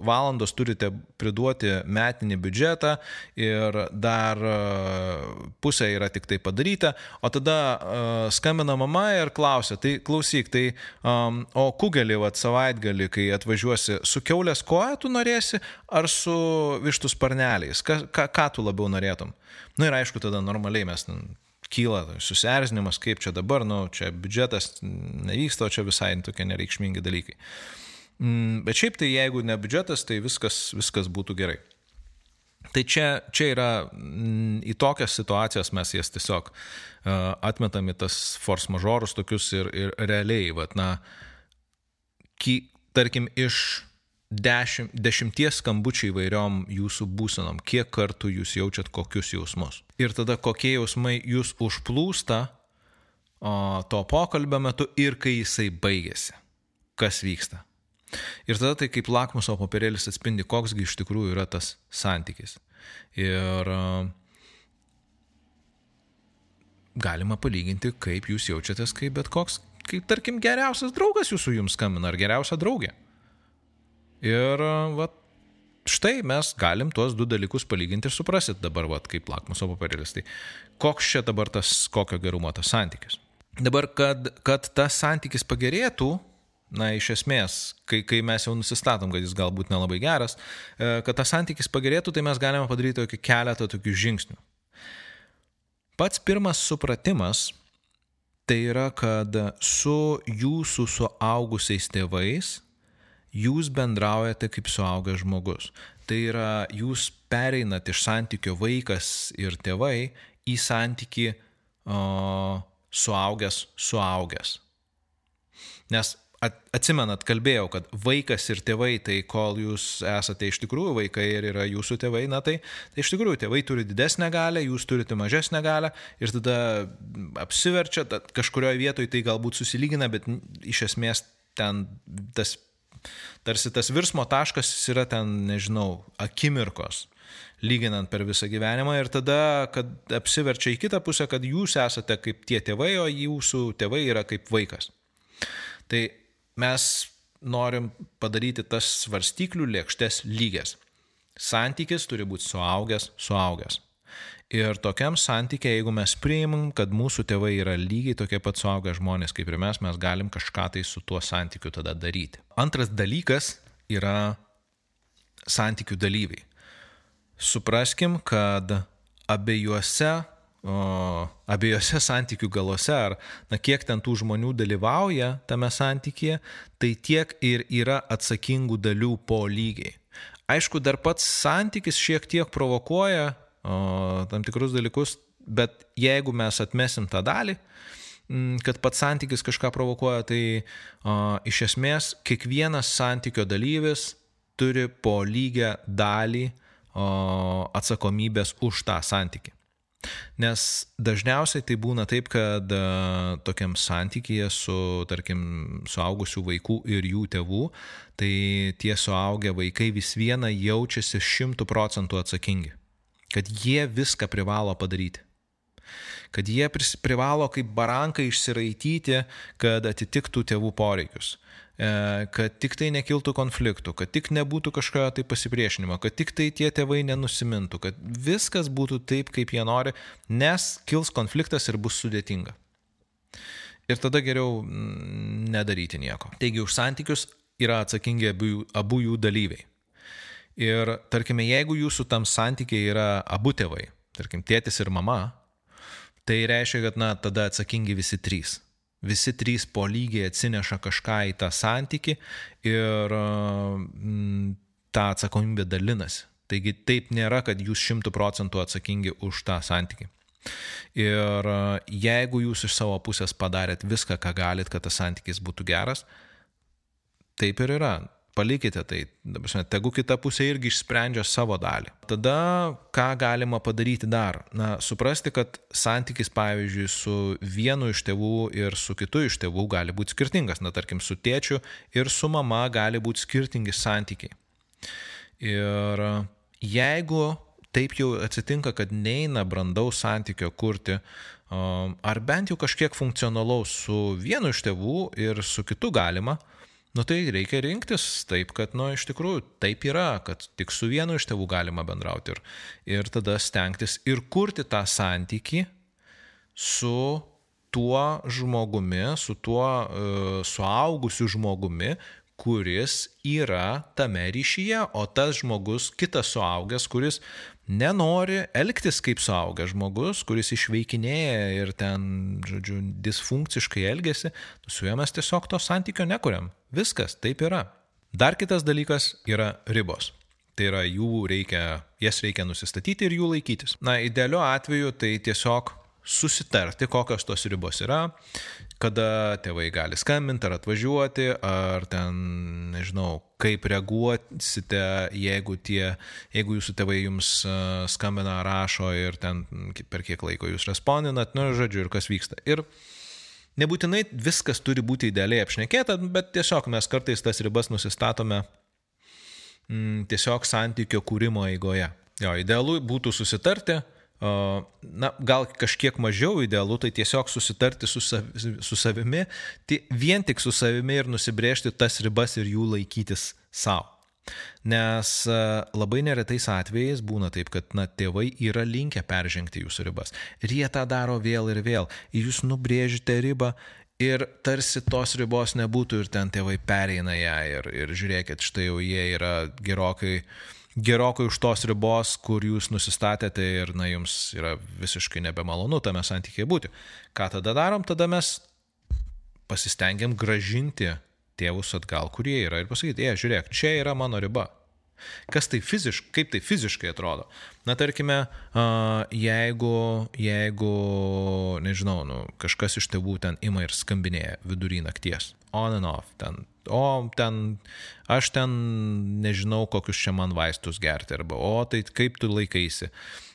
valandos turite priduoti metinį biudžetą ir dar uh, pusė yra tik tai padaryta, o tada uh, skambina mama ir klausia, tai klausyk, tai um, o kugelį, va, savaitgalį, kai atvažiuosi, su keulės koja tu norėsi ar su vištų sparneliais, ką, ką, ką tu labiau norėtum? Na nu, ir aišku, tada normaliai mes kyla susierzinimas, kaip čia dabar, nu, čia biudžetas nevyksta, o čia visai tokie nereikšmingi dalykai. Mm, bet šiaip tai jeigu ne biudžetas, tai viskas, viskas būtų gerai. Tai čia, čia yra mm, į tokias situacijas mes jas tiesiog uh, atmetam į tas force majorus tokius ir, ir realiai, vat, na, ki, tarkim, iš dešimt, dešimties skambučių įvairiom jūsų būsenom, kiek kartų jūs jaučiat kokius jausmus. Ir tada kokie jausmai jūs užplūsta o, to pokalbio metu ir kai jisai baigėsi. Kas vyksta. Ir tada tai kaip lakmuso papirėlis atspindi, koksgi iš tikrųjų yra tas santykis. Ir galima palyginti, kaip jūs jaučiatės, kaip bet koks, kaip tarkim geriausias draugas jūsų jums skambina ar geriausia draugė. Ir va, štai mes galim tuos du dalykus palyginti ir suprasit dabar, va, kaip lakmuso papirėlis. Tai koks čia dabar tas, kokio gerumo tas santykis. Dabar, kad, kad tas santykis pagerėtų, na, iš esmės, kai, kai mes jau nusistatom, kad jis galbūt nelabai geras, e, kad tas santykis pagerėtų, tai mes galime padaryti tokį keletą tokių žingsnių. Pats pirmas supratimas tai yra, kad su jūsų suaugusiais tėvais jūs bendraujate kaip suaugęs žmogus. Tai yra, jūs pereinat iš santykio vaikas ir tėvai į santyki o, suaugęs suaugęs. Nes atsimenat, kalbėjau, kad vaikas ir tėvai, tai kol jūs esate iš tikrųjų vaikai ir yra jūsų tėvai, na tai, tai iš tikrųjų tėvai turi didesnę galę, jūs turite mažesnę galę ir tada apsiverčia, kažkurioje vietoje tai galbūt susilygina, bet iš esmės ten tas tarsi tas virsmo taškas yra ten, nežinau, akimirkos, lyginant per visą gyvenimą ir tada, kad apsiverčia į kitą pusę, kad jūs esate kaip tie tėvai, o jūsų tėvai yra kaip vaikas. Tai mes norim padaryti tas svarstyklių lėkštes lygias. Santykis turi būti suaugęs, suaugęs. Ir tokiam santykė, jeigu mes priimam, kad mūsų tėvai yra lygiai tokie pat suaugę žmonės kaip ir mes, mes galim kažką tai su tuo santykiu tada daryti. Antras dalykas yra santykių dalyviai. Supraskim, kad abiejuose, o, abiejose santykių galuose, ar na, kiek ten tų žmonių dalyvauja tame santykėje, tai tiek ir yra atsakingų dalių po lygiai. Aišku, dar pats santykis šiek tiek provokuoja tam tikrus dalykus, bet jeigu mes atmesim tą dalį, kad pats santykis kažką provokuoja, tai o, iš esmės kiekvienas santykio dalyvis turi po lygią dalį o, atsakomybės už tą santykį. Nes dažniausiai tai būna taip, kad a, tokiam santykėje su, tarkim, suaugusių vaikų ir jų tėvų, tai tie suaugę vaikai vis viena jaučiasi šimtų procentų atsakingi kad jie viską privalo padaryti. Kad jie privalo kaip barankai išsiraityti, kad atitiktų tėvų poreikius. E, kad tik tai nekiltų konfliktų, kad tik nebūtų kažkokio tai pasipriešinimo, kad tik tai tie tėvai nenusimintų, kad viskas būtų taip, kaip jie nori, nes kils konfliktas ir bus sudėtinga. Ir tada geriau mm, nedaryti nieko. Taigi už santykius yra atsakingi abu, abu jų dalyviai. Ir tarkime, jeigu jūsų tam santykiai yra abu tėvai, tarkim, tėtis ir mama, tai reiškia, kad, na, tada atsakingi visi trys. Visi trys po lygiai atsineša kažką į tą santyki ir mm, tą atsakomybę dalinasi. Taigi taip nėra, kad jūs šimtų procentų atsakingi už tą santyki. Ir jeigu jūs iš savo pusės padarėt viską, ką galit, kad tas santykis būtų geras, taip ir yra palikite tai, tegu kita pusė irgi išsprendžia savo dalį. Tada ką galima padaryti dar? Na, suprasti, kad santykis, pavyzdžiui, su vienu iš tėvų ir su kitu iš tėvų gali būti skirtingas. Na, tarkim, su tėčiu ir su mama gali būti skirtingi santykiai. Ir jeigu taip jau atsitinka, kad neina brandaus santykio kurti, ar bent jau kažkiek funkcionalaus su vienu iš tėvų ir su kitu galima, nu tai reikia rinktis taip, kad, nu, iš tikrųjų taip yra, kad tik su vienu iš tėvų galima bendrauti ir, ir tada stengtis ir kurti tą santyki su tuo žmogumi, su tuo uh, suaugusiu žmogumi, kuris yra tame ryšyje, o tas žmogus, kitas suaugęs, kuris nenori elgtis kaip suaugęs žmogus, kuris išveikinėja ir ten, žodžiu, disfunkciškai elgesi, su juo mes tiesiog to santykio nekuriam. Viskas, taip yra. Dar kitas dalykas yra ribos. Tai yra jų reikia, jas reikia nusistatyti ir jų laikytis. Na, idealiu atveju tai tiesiog susitarti, kokios tos ribos yra, kada tėvai gali skambinti ar atvažiuoti, ar ten, nežinau, kaip reaguosite, jeigu, tie, jeigu jūsų tėvai jums skambina, rašo ir ten per kiek laiko jūs respondinat, nu, žodžiu, ir kas vyksta. Ir nebūtinai viskas turi būti idealiai apšnekėta, bet tiesiog mes kartais tas ribas nusistatome mm, tiesiog santykio kūrimo eigoje. Jo, idealu būtų susitarti, na, gal kažkiek mažiau idealu, tai tiesiog susitarti su, sav, su savimi, tai vien tik su savimi ir nusibriežti tas ribas ir jų laikytis savo. Nes labai neretais atvejais būna taip, kad na, tėvai yra linkę peržengti jūsų ribas. Ir jie tą daro vėl ir vėl. Ir jūs nubrėžite ribą ir tarsi tos ribos nebūtų ir ten tėvai pereina ją ir, ir žiūrėkit, štai jau jie yra gerokai gerokai už tos ribos, kur jūs nusistatėte ir, na, jums yra visiškai nebemalonu tame santykėje būti. Ką tada darom? Tada mes pasistengiam gražinti tėvus atgal, kurie yra ir pasakyti, e, žiūrėk, čia yra mano riba. Kas tai fiziškai, kaip tai fiziškai atrodo? Na, tarkime, jeigu, jeigu nežinau, nu, kažkas iš tėvų ten ima ir skambinėja vidury nakties, on and off, ten o ten aš ten nežinau, kokius čia man vaistus gerti, arba o tai kaip tu laikaisi.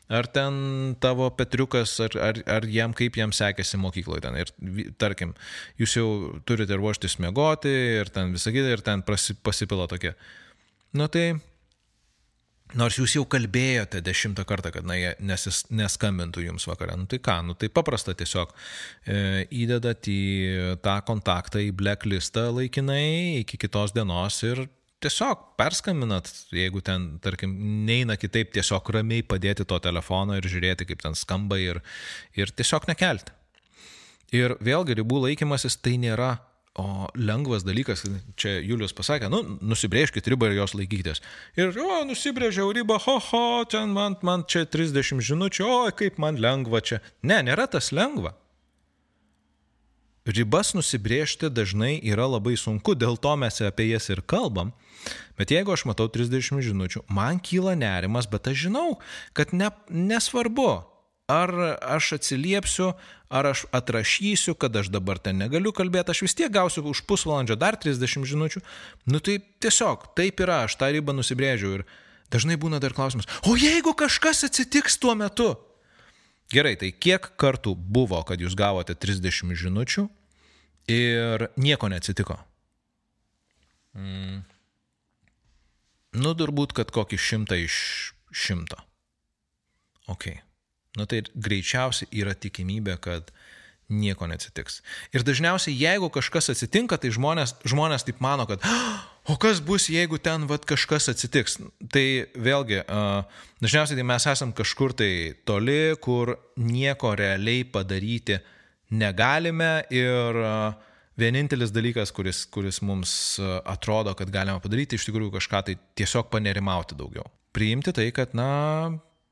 Ar ten tavo Petriukas, ar, ar, ar jam kaip jam sekėsi mokykloje ten. Ir tarkim, jūs jau turite ruoštis mėgoti ir ten visą kitą, ir ten pasipila tokia. Nu tai Nors jūs jau kalbėjote dešimtą kartą, kad na, jie nesis, neskambintų jums vakarą. Nu tai ką, nu tai paprasta tiesiog e, įdedat į tą kontaktą į blacklistą laikinai iki kitos dienos ir tiesiog perskambinat, jeigu ten, tarkim, neina kitaip, tiesiog ramiai padėti to telefono ir žiūrėti, kaip ten skamba ir, ir tiesiog nekelti. Ir vėlgi ribų laikymasis tai nėra O lengvas dalykas, čia Julius pasakė, nu, nusibrėžkit ribą ir jos laikykitės. Ir, o, nusibrėžiau ribą, ho, ho, ten man, man čia 30 žinučių, o, kaip man lengva čia. Ne, nėra tas lengva. Ribas nusibrėžti dažnai yra labai sunku, dėl to mes apie jas ir kalbam. Bet jeigu aš matau 30 žinučių, man kyla nerimas, bet aš žinau, kad ne, nesvarbu, ar aš atsiliepsiu, ar aš atrašysiu, kad aš dabar ten negaliu kalbėti, aš vis tiek gausiu už pusvalandžio dar 30 žinučių. Nu tai tiesiog, taip yra, aš tą ribą nusibrėžiau ir dažnai būna dar klausimas, o jeigu kažkas atsitiks tuo metu? Gerai, tai kiek kartų buvo, kad jūs gavote 30 žinučių ir nieko neatsitiko? Mm. Nu, turbūt, kad kokį šimtą iš šimto. Ok. Nu tai greičiausiai yra tikimybė, kad nieko neatsitiks. Ir dažniausiai, jeigu kažkas atsitinka, tai žmonės, žmonės taip mano, kad o kas bus, jeigu ten vat, kažkas atsitiks. Tai vėlgi, dažniausiai tai mes esam kažkur tai toli, kur nieko realiai padaryti negalime ir vienintelis dalykas, kuris, kuris mums atrodo, kad galima padaryti, iš tikrųjų kažką tai tiesiog panerimauti daugiau. Priimti tai, kad, na,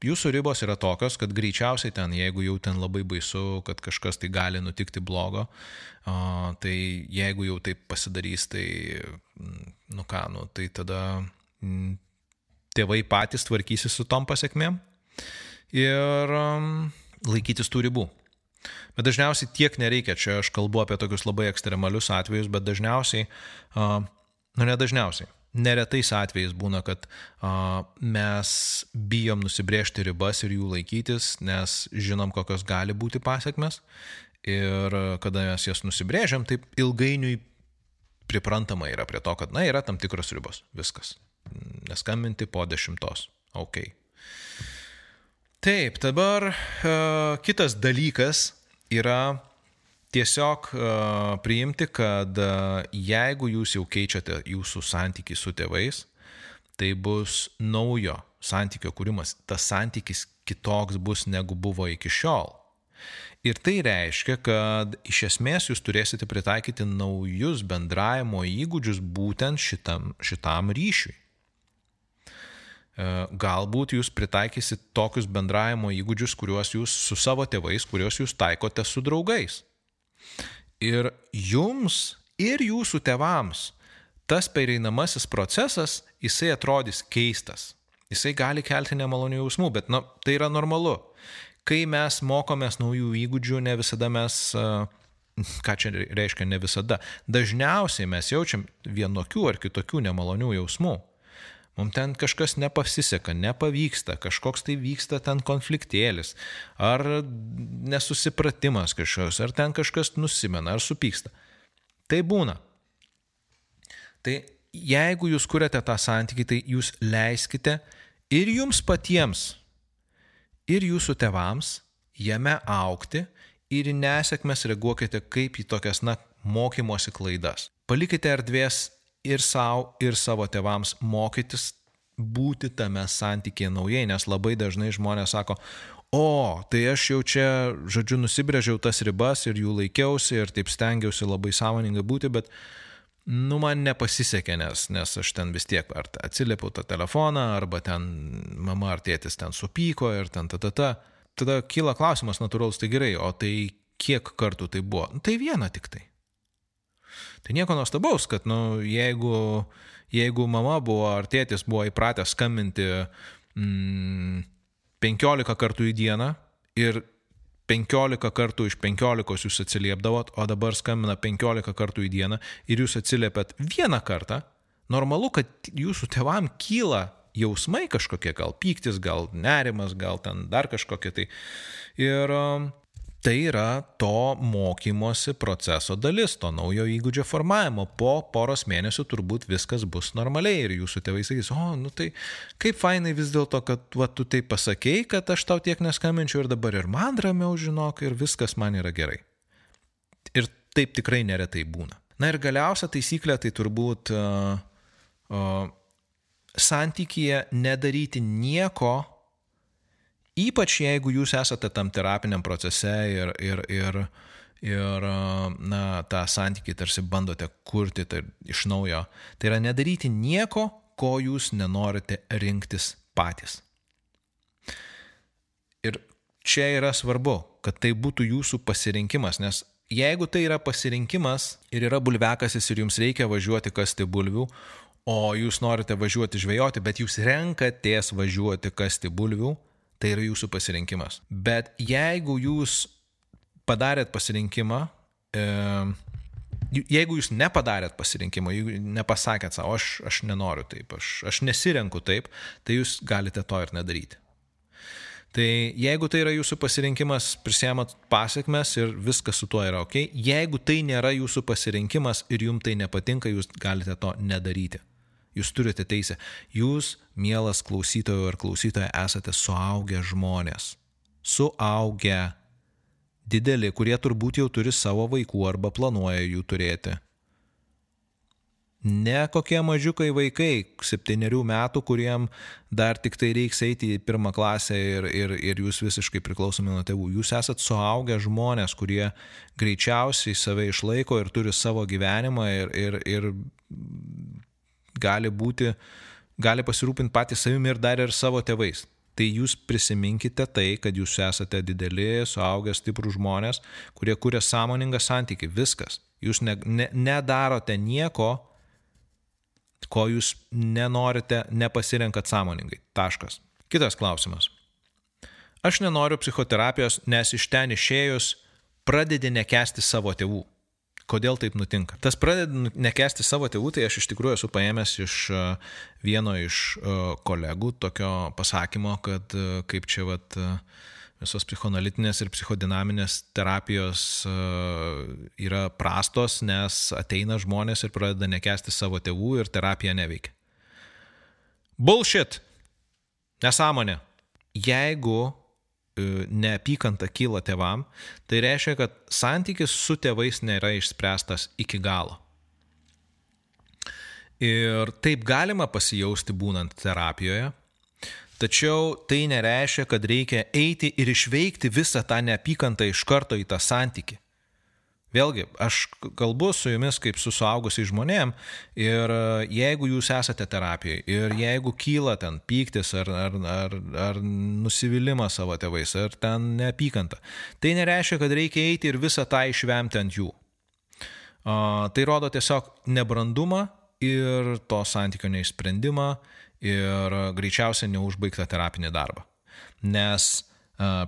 jūsų ribos yra tokios, kad greičiausiai ten, jeigu jau ten labai baisu, kad kažkas tai gali nutikti blogo, tai jeigu jau taip pasidarys, tai, mm, nu ką, nu, tai tada mm, tėvai patys tvarkysi su tom pasiekmėm ir laikytis tų ribų. Bet dažniausiai tiek nereikia, čia aš kalbu apie tokius labai ekstremalius atvejus, bet dažniausiai, nu ne dažniausiai, neretais atvejais būna, kad a, mes bijom nusibriežti ribas ir jų laikytis, nes žinom, kokios gali būti pasiekmes. Ir kada mes jas nusibrėžiam, taip ilgainiui priprantama yra prie to, kad, na, yra tam tikros ribos. Viskas. Neskambinti po dešimtos. Ok. Taip, dabar uh, kitas dalykas yra tiesiog uh, priimti, kad uh, jeigu jūs jau keičiate jūsų santykių su tėvais, tai bus naujo santykio kūrimas. Tas santykis kitoks bus negu buvo iki šiol. Ir tai reiškia, kad iš esmės jūs turėsite pritaikyti naujus bendravimo įgūdžius būtent šitam, šitam ryšiui. E, galbūt jūs pritaikysit tokius bendravimo įgūdžius, kuriuos jūs su savo tėvais, kuriuos jūs taikote su draugais. Ir jums ir jūsų tėvams tas pereinamasis procesas, jisai atrodys keistas. Jisai gali kelti nemalonių jausmų, bet na, tai yra normalu. Kai mes mokomės naujų įgūdžių, ne visada mes, ką čia reiškia ne visada, dažniausiai mes jaučiam vienokių ar kitokių nemalonių jausmų. Mums ten kažkas nepasiseka, nepavyksta, kažkoks tai vyksta ten konfliktėlis, ar nesusipratimas kažkoks, ar ten kažkas nusimena, ar supyksta. Tai būna. Tai jeigu jūs kuriate tą santykį, tai jūs leiskite ir jums patiems, ir jūsų tevams jame aukti ir į nesėkmes reaguokite kaip į tokias, na, mokymosi klaidas. Palikite erdvės ir savo, ir savo tevams mokytis būti tame santykėje naujai, nes labai dažnai žmonės sako, o, tai aš jau čia, žodžiu, nusibrėžiau tas ribas ir jų laikiausi ir taip stengiausi labai sąmoningai būti, bet, nu, man nepasisekė, nes, nes aš ten vis tiek ar atsiliepiau tą telefoną, arba ten mama ar tėtis ten supyko ir ten ta ta ta. Tada kyla klausimas natūralus, tai gerai, o tai kiek kartų tai buvo? Nu, tai viena tik tai. Tai nieko nuostabaus, kad, nu, jeigu, jeigu mama buvo ar tėtis buvo įpratę skambinti mm, 15 kartų į dieną ir 15 kartų iš 15 jūs atsiliepdavot, o dabar skambina 15 kartų į dieną ir jūs atsiliepiat vieną kartą, normalu, kad jūsų tevam kyla jausmai kažkokie, gal pyktis, gal nerimas, gal ten dar kažkokie tai. Ir tai yra to mokymosi proceso dalis, to naujo įgūdžio formavimo. Po poros mėnesių turbūt viskas bus normaliai ir jūsų tėvai sakys, o, nu tai kaip fainai vis dėlto, kad va, tu tai pasakėjai, kad aš tau tiek neskambinčiau ir dabar ir man ramiau žinok ir viskas man yra gerai. Ir taip tikrai neretai būna. Na ir galiausia taisyklė tai turbūt uh, uh, santykyje nedaryti nieko, Ypač jeigu jūs esate tam terapiniam procese ir, ir, ir, ir na, tą santykį tarsi bandote kurti tai iš naujo. Tai yra nedaryti nieko, ko jūs nenorite rinktis patys. Ir čia yra svarbu, kad tai būtų jūsų pasirinkimas, nes jeigu tai yra pasirinkimas ir yra bulvekasis ir jums reikia važiuoti kasti bulvių, o jūs norite važiuoti žvejoti, bet jūs renkatės važiuoti kasti bulvių, tai yra jūsų pasirinkimas. Bet jeigu jūs padarėt pasirinkimą, e, jeigu jūs nepadarėt pasirinkimo, jeigu nepasakėt savo, aš, aš nenoriu taip, aš, aš nesirenku taip, tai jūs galite to ir nedaryti. Tai jeigu tai yra jūsų pasirinkimas, prisėmat pasiekmes ir viskas su tuo yra ok. Jeigu tai nėra jūsų pasirinkimas ir jums tai nepatinka, jūs galite to nedaryti. Jūs turite teisę. Jūs, mielas klausytojo ir klausytoja, esate suaugę žmonės. Suaugę. Dideli, kurie turbūt jau turi savo vaikų arba planuoja jų turėti. Ne kokie mažiukai vaikai, septyniarių metų, kuriem dar tik tai reiks eiti į pirmą klasę ir, ir, ir jūs visiškai priklausomi nuo tėvų. Jūs esat suaugę žmonės, kurie greičiausiai save išlaiko ir turi savo gyvenimą ir, ir, ir gali būti, gali pasirūpinti patys savimi ir dar ir savo tėvais. Tai jūs prisiminkite tai, kad jūs esate dideli, suaugę, stiprų žmonės, kurie kuria sąmoningą santyki. Viskas. Jūs ne, ne, nedarote nieko, ko jūs nenorite, nepasirenkat sąmoningai. Taškas. Kitas klausimas. Aš nenoriu psichoterapijos, nes iš ten išėjus pradedi nekesti savo tėvų kodėl taip nutinka. Tas pradeda nekesti savo tėvų, tai aš iš tikrųjų esu paėmęs iš e, vieno iš e, kolegų tokio pasakymo, kad e, kaip čia vat visos psichoanalitinės ir psichodinaminės terapijos yra prastos, nes ateina žmonės ir pradeda nekesti savo tėvų ir terapija neveikia. Bullshit! Nesąmonė. Jeigu neapykanta kyla tėvam, tai reiškia, kad santykis su tėvais nėra išspręstas iki galo. Ir taip galima pasijausti būnant terapijoje, tačiau tai nereiškia, kad reikia eiti ir išveikti visą tą neapykantą iš karto į tą santyki. Vėlgi, aš kalbu su jumis kaip su suaugusiais žmonėm ir e, jeigu jūs esate terapijoje ir jeigu kyla ten pyktis ar, ar, ar, ar nusivylimas savo tėvais ar ten neapykanta, tai nereiškia, kad reikia eiti ir visą tą išvemti ant jų. Tai rodo tiesiog nebrandumą ir to santykio neišsprendimą ir greičiausiai neužbaigtą terapinį darbą. Nes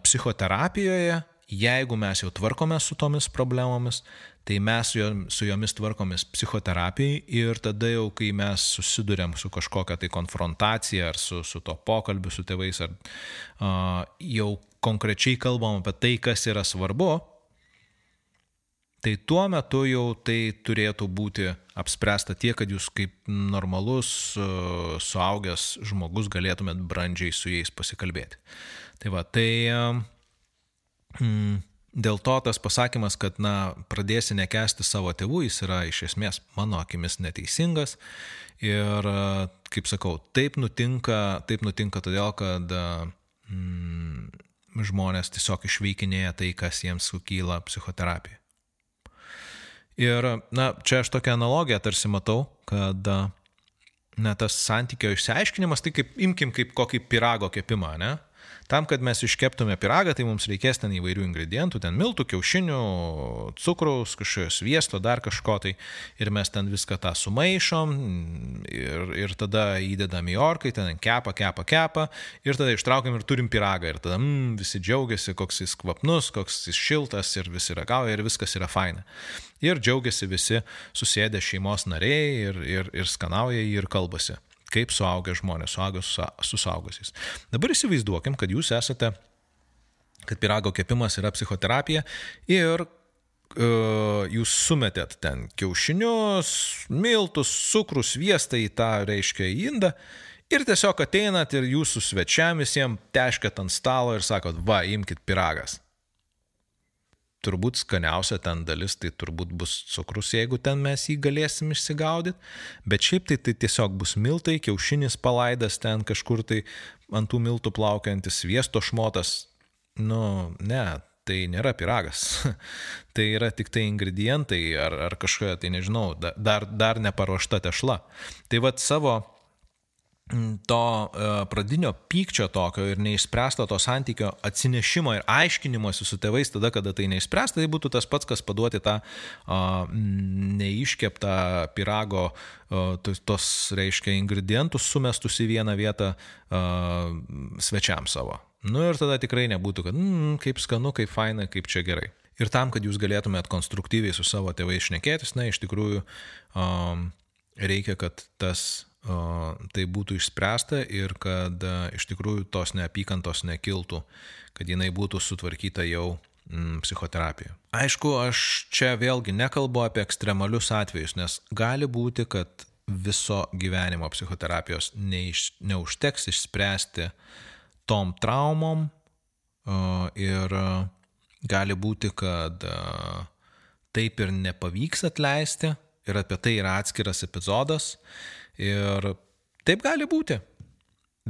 psichoterapijoje jeigu mes jau tvarkome su tomis problemomis, tai mes su jomis tvarkomės psichoterapijai ir tada jau, kai mes susidurėm su kažkokia tai konfrontacija ar su, su to pokalbiu su tėvais, ar uh, jau konkrečiai kalbam apie tai, kas yra svarbu, tai tuo metu jau tai turėtų būti apspręsta tiek, kad jūs kaip normalus, suaugęs žmogus galėtumėt brandžiai su jais pasikalbėti. Tai va, tai Mm, dėl to tas pasakymas, kad, na, pradėsi nekesti savo tėvų, jis yra iš esmės mano akimis neteisingas. Ir, kaip sakau, taip nutinka, taip nutinka todėl, kad mm, žmonės tiesiog išveikinėja tai, kas jiems sukyla psichoterapija. Ir, na, čia aš tokią analogiją tarsi matau, kad, na, tas santykio išsiaiškinimas, tai kaip, imkim kaip kokį pirago kepimą, ne? Tam, kad mes iškeptume piragą, tai mums reikės ten įvairių ingredientų, ten miltų, kiaušinių, cukraus, kažkokio sviesto, dar kažko tai. Ir mes ten viską tą sumaišom ir, ir tada įdedam į orkai, ten kepa, kepa, kepa ir tada ištraukiam ir turim piragą. Ir tada mm, visi džiaugiasi, koks jis kvapnus, koks jis šiltas ir visi ragauja ir viskas yra faina. Ir džiaugiasi visi susėdę šeimos nariai ir, ir, ir skanauja jį ir kalbasi kaip suaugę žmonės, suaugę su, su suaugusiais. Dabar įsivaizduokim, kad jūs esate, kad pirago kepimas yra psichoterapija ir uh, jūs sumetėt ten kiaušinius, miltus, cukrų, sviestą į tą, reiškia, indą. Ir tiesiog ateinat ir jūsų svečiam visiems teškat ant stalo ir sakot, va, imkite piragas turbūt skaniausia ten dalis tai turbūt bus cukrus, jeigu ten mes jį galėsim išsigaudyti, bet šiaip tai, tai tiesiog bus miltai, kiaušinis palaidas ten kažkur tai ant tų miltų plaukiantis sviesto šmotas. Nu, ne, tai nėra piragas. tai yra tik tai ingredientai ar, ar kažkokia, tai nežinau, dar, dar neparuošta tešla. Tai vad savo to e, pradinio pykčio tokio ir neišspręsto to santykio atsinešimo ir aiškinimuose su tėvais tada, kada tai neišspręsta, tai būtų tas pats, kas paduoti tą neiškeptą pirago, a, tos, reiškia, ingredientus sumestus į vieną vietą svečiam savo. Nu ir tada tikrai nebūtų, kad mm, kaip skanu, kaip faina, kaip čia gerai. Ir tam, kad jūs galėtumėt konstruktyviai su savo tėvais šnekėtis, na, iš tikrųjų um, reikia, kad tas tai būtų išspręsta ir kad iš tikrųjų tos neapykantos nekiltų, kad jinai būtų sutvarkyta jau psichoterapijoje. Aišku, aš čia vėlgi nekalbu apie ekstremalius atvejus, nes gali būti, kad viso gyvenimo psichoterapijos neiš, neužteks išspręsti tom traumom ir gali būti, kad taip ir nepavyks atleisti ir apie tai yra atskiras epizodas Ir taip gali būti.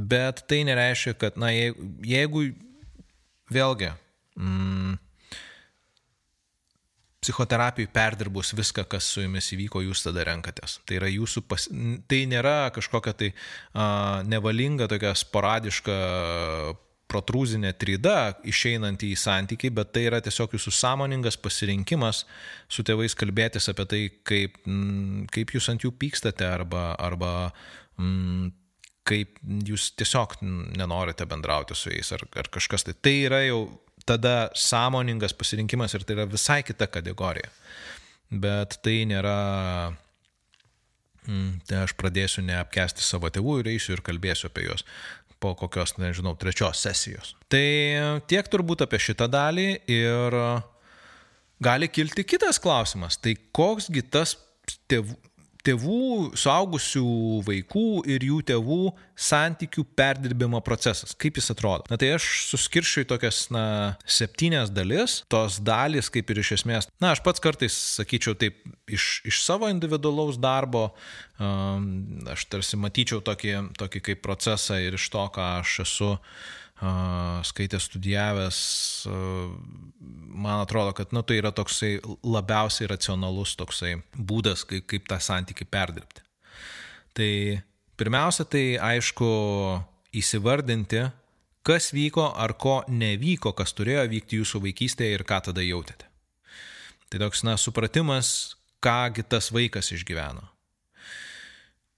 Bet tai nereiškia, kad, na, jeigu, jeigu vėlgi, mm, psichoterapijai perdirbus viską, kas su jumis įvyko, jūs tada renkatės. Tai, yra jūsų pas... tai nėra kažkokia tai a, nevalinga, tokia sporadiška protrūzinė trida išeinanti į santykiai, bet tai yra tiesiog jūsų sąmoningas pasirinkimas su tėvais kalbėtis apie tai, kaip, mm, kaip jūs ant jų pykstate arba, arba mm, kaip jūs tiesiog nenorite bendrauti su jais ar, ar kažkas. Tai tai yra jau tada sąmoningas pasirinkimas ir tai yra visai kita kategorija. Bet tai nėra mm, tai aš pradėsiu neapkesti savo tėvų ir eisiu ir kalbėsiu apie juos po kokios, nežinau, trečios sesijos. Tai tiek turbūt apie šitą dalį ir gali kilti kitas klausimas. Tai koksgi tas tėvų, tėvų, suaugusių vaikų ir jų tėvų santykių perdirbimo procesas. Kaip jis atrodo? Na tai aš suskiršiu į tokias, na, septynias dalis. Tos dalis, kaip ir iš esmės, na, aš pats kartais sakyčiau taip, iš, iš savo individualaus darbo, um, aš tarsi matyčiau tokį, tokį kaip procesą ir iš to, ką aš esu skaitęs, studijavęs, man atrodo, kad nu, tai yra toksai labiausiai racionalus toksai būdas, kaip, kaip tą santyki perdirbti. Tai pirmiausia, tai aišku įsivardinti, kas vyko ar ko nevyko, kas turėjo vykti jūsų vaikystėje ir ką tada jautėte. Tai toks, na, supratimas, kągi tas vaikas išgyveno.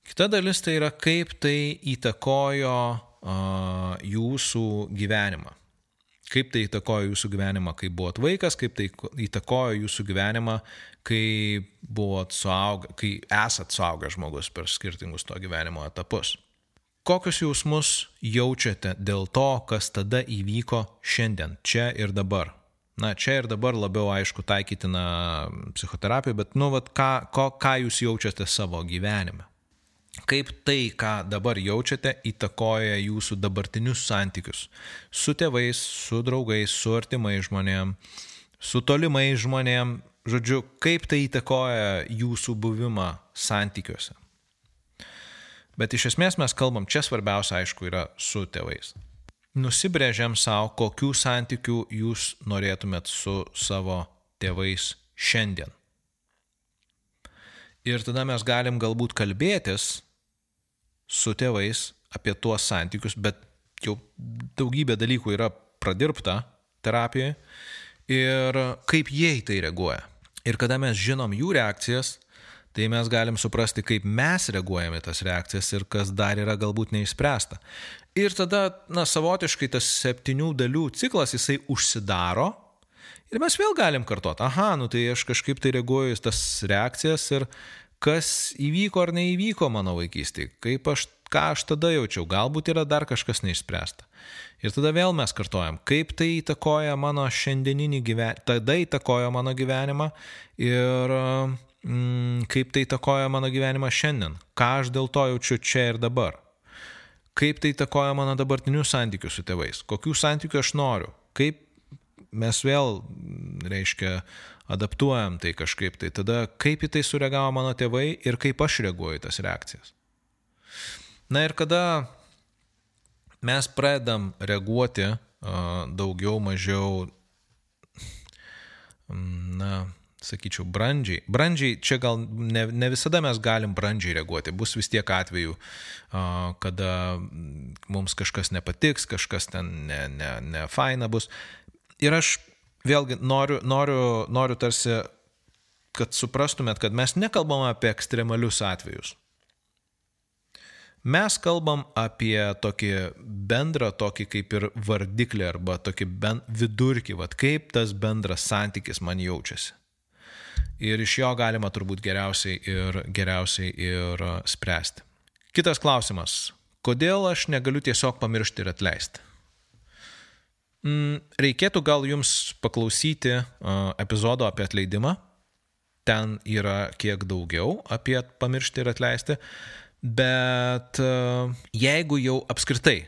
Kita dalis tai yra, kaip tai įtakojo jūsų gyvenimą. Kaip tai įtakojo jūsų gyvenimą, kai buvot vaikas, kaip tai įtakojo jūsų gyvenimą, kai, suaugę, kai esat suaugęs žmogus per skirtingus to gyvenimo etapus. Kokius jausmus jaučiate dėl to, kas tada įvyko šiandien, čia ir dabar? Na, čia ir dabar labiau aišku taikytina psichoterapija, bet, nu, vat, ką, ko, ką jūs jaučiate savo gyvenime? Kaip tai, ką dabar jaučiate, įtakoja jūsų dabartinius santykius su tėvais, su draugais, su artimais žmonėm, su tolimais žmonėm, žodžiu, kaip tai įtakoja jūsų buvimą santykiuose. Bet iš esmės mes kalbam, čia svarbiausia, aišku, yra su tėvais. Nusibrėžiam savo, kokių santykių jūs norėtumėt su savo tėvais šiandien. Ir tada mes galim galbūt kalbėtis su tėvais apie tuos santykius, bet jau daugybė dalykų yra pradirbta terapijoje ir kaip jie į tai reaguoja. Ir kada mes žinom jų reakcijas, tai mes galim suprasti, kaip mes reaguojame tas reakcijas ir kas dar yra galbūt neišspręsta. Ir tada, na, savotiškai tas septynių dalių ciklas, jisai užsidaro Ir mes vėl galim kartuoti, aha, nu tai aš kažkaip tai reaguoju į tas reakcijas ir kas įvyko ar neįvyko mano vaikystėje, kaip aš, ką aš tada jaučiau, galbūt yra dar kažkas neišspręsta. Ir tada vėl mes kartojam, kaip tai įtakoja mano šiandieninį gyvenimą, tada įtakoja mano gyvenimą ir mm, kaip tai įtakoja mano gyvenimą šiandien, ką aš dėl to jaučiu čia ir dabar. Kaip tai įtakoja mano dabartinius santykius su tėvais, kokių santykių aš noriu, kaip mes vėl, reiškia, adaptuojam tai kažkaip, tai tada kaip į tai sureagavo mano tėvai ir kaip aš reaguoju tas reakcijas. Na ir kada mes pradedam reaguoti daugiau, mažiau, na, sakyčiau, brandžiai. Brandžiai, čia gal ne, ne visada mes galim brandžiai reaguoti. Bus vis tiek atveju, kada mums kažkas nepatiks, kažkas ten ne, ne, ne faina bus ir aš vėlgi noriu, noriu, noriu tarsi, kad suprastumėt, kad mes nekalbam apie ekstremalius atvejus. Mes kalbam apie tokį bendrą, tokį kaip ir vardiklį arba tokį ben, vidurkį, vad kaip tas bendras santykis man jaučiasi. Ir iš jo galima turbūt geriausiai ir, geriausiai ir spręsti. Kitas klausimas. Kodėl aš negaliu tiesiog pamiršti ir atleisti? Mm, reikėtų gal jums paklausyti epizodo apie atleidimą. Ten yra kiek daugiau apie pamiršti ir atleisti. Bet jeigu jau apskritai,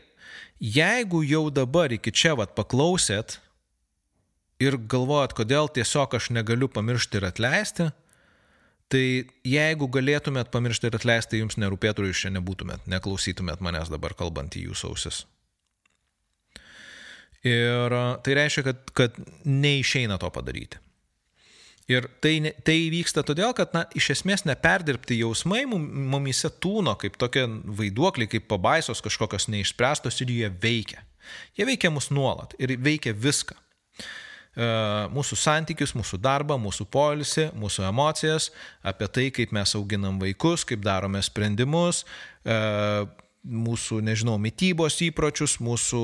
jeigu jau dabar iki čia vat paklausėt ir galvojat, kodėl tiesiog aš negaliu pamiršti ir atleisti, tai jeigu galėtumėt pamiršti ir atleisti, jums nerūpėtų ir jūs čia nebūtumėt, neklausytumėt manęs dabar kalbant į jūsų ausis. Ir tai reiškia, kad, kad neišeina to padaryti. Ir tai, tai vyksta todėl, kad, na, iš esmės neperdirbti jausmai mumise tūno kaip tokie vaiduokliai, kaip pabaisos kažkokios neišspręstos ir jie veikia. Jie veikia mus nuolat ir veikia viską. E, mūsų santykius, mūsų darbą, mūsų polisį, mūsų emocijas, apie tai, kaip mes auginam vaikus, kaip darome sprendimus, e, mūsų, nežinau, mytybos įpročius, mūsų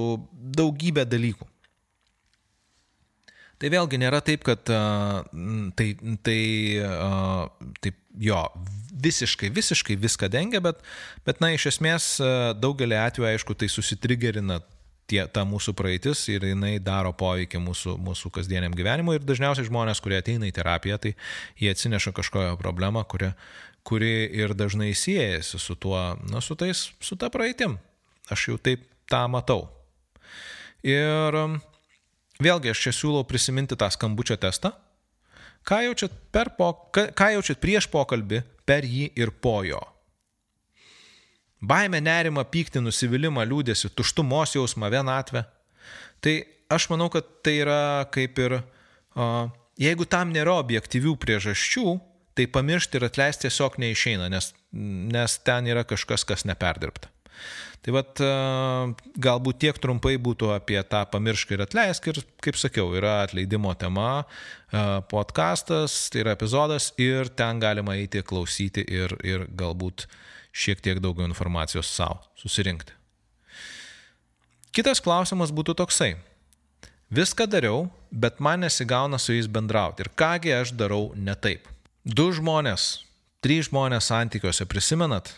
daugybę dalykų. Tai vėlgi nėra taip, kad tai, tai taip, jo, visiškai, visiškai viską dengia, bet, bet na, iš esmės daugelį atveju, aišku, tai susitrigerina tie, ta mūsų praeitis ir jinai daro poveikį mūsų, mūsų kasdieniam gyvenimui ir dažniausiai žmonės, kurie ateina į terapiją, tai jie atsineša kažkokią problemą, kurią, kuri ir dažnai siejasi su tuo, na, su tais, su ta praeitim. Aš jau taip tą matau. Ir um, vėlgi aš čia siūlau prisiminti tą skambučio testą. Ką jaučiat, po, ką jaučiat prieš pokalbį, per jį ir po jo? Baimė, nerima, pyktį, nusivylimą, liūdėsi, tuštumos jausmą, vienatvę. Tai aš manau, kad tai yra kaip ir, jeigu tam nėra objektyvių priežasčių, tai pamiršti ir atleisti tiesiog neišeina, nes, nes ten yra kažkas, kas neperdirbta. Tai vad, galbūt tiek trumpai būtų apie tą pamiršk ir atleisk ir, kaip sakiau, yra atleidimo tema, podcastas, tai yra epizodas ir ten galima eiti klausyti ir, ir galbūt šiek tiek daugiau informacijos savo susirinkti. Kitas klausimas būtų toksai. Viską dariau, bet man nesigauna su jais bendrauti. Ir kągi aš darau ne taip. Du žmonės, trys žmonės santykiuose prisimenat,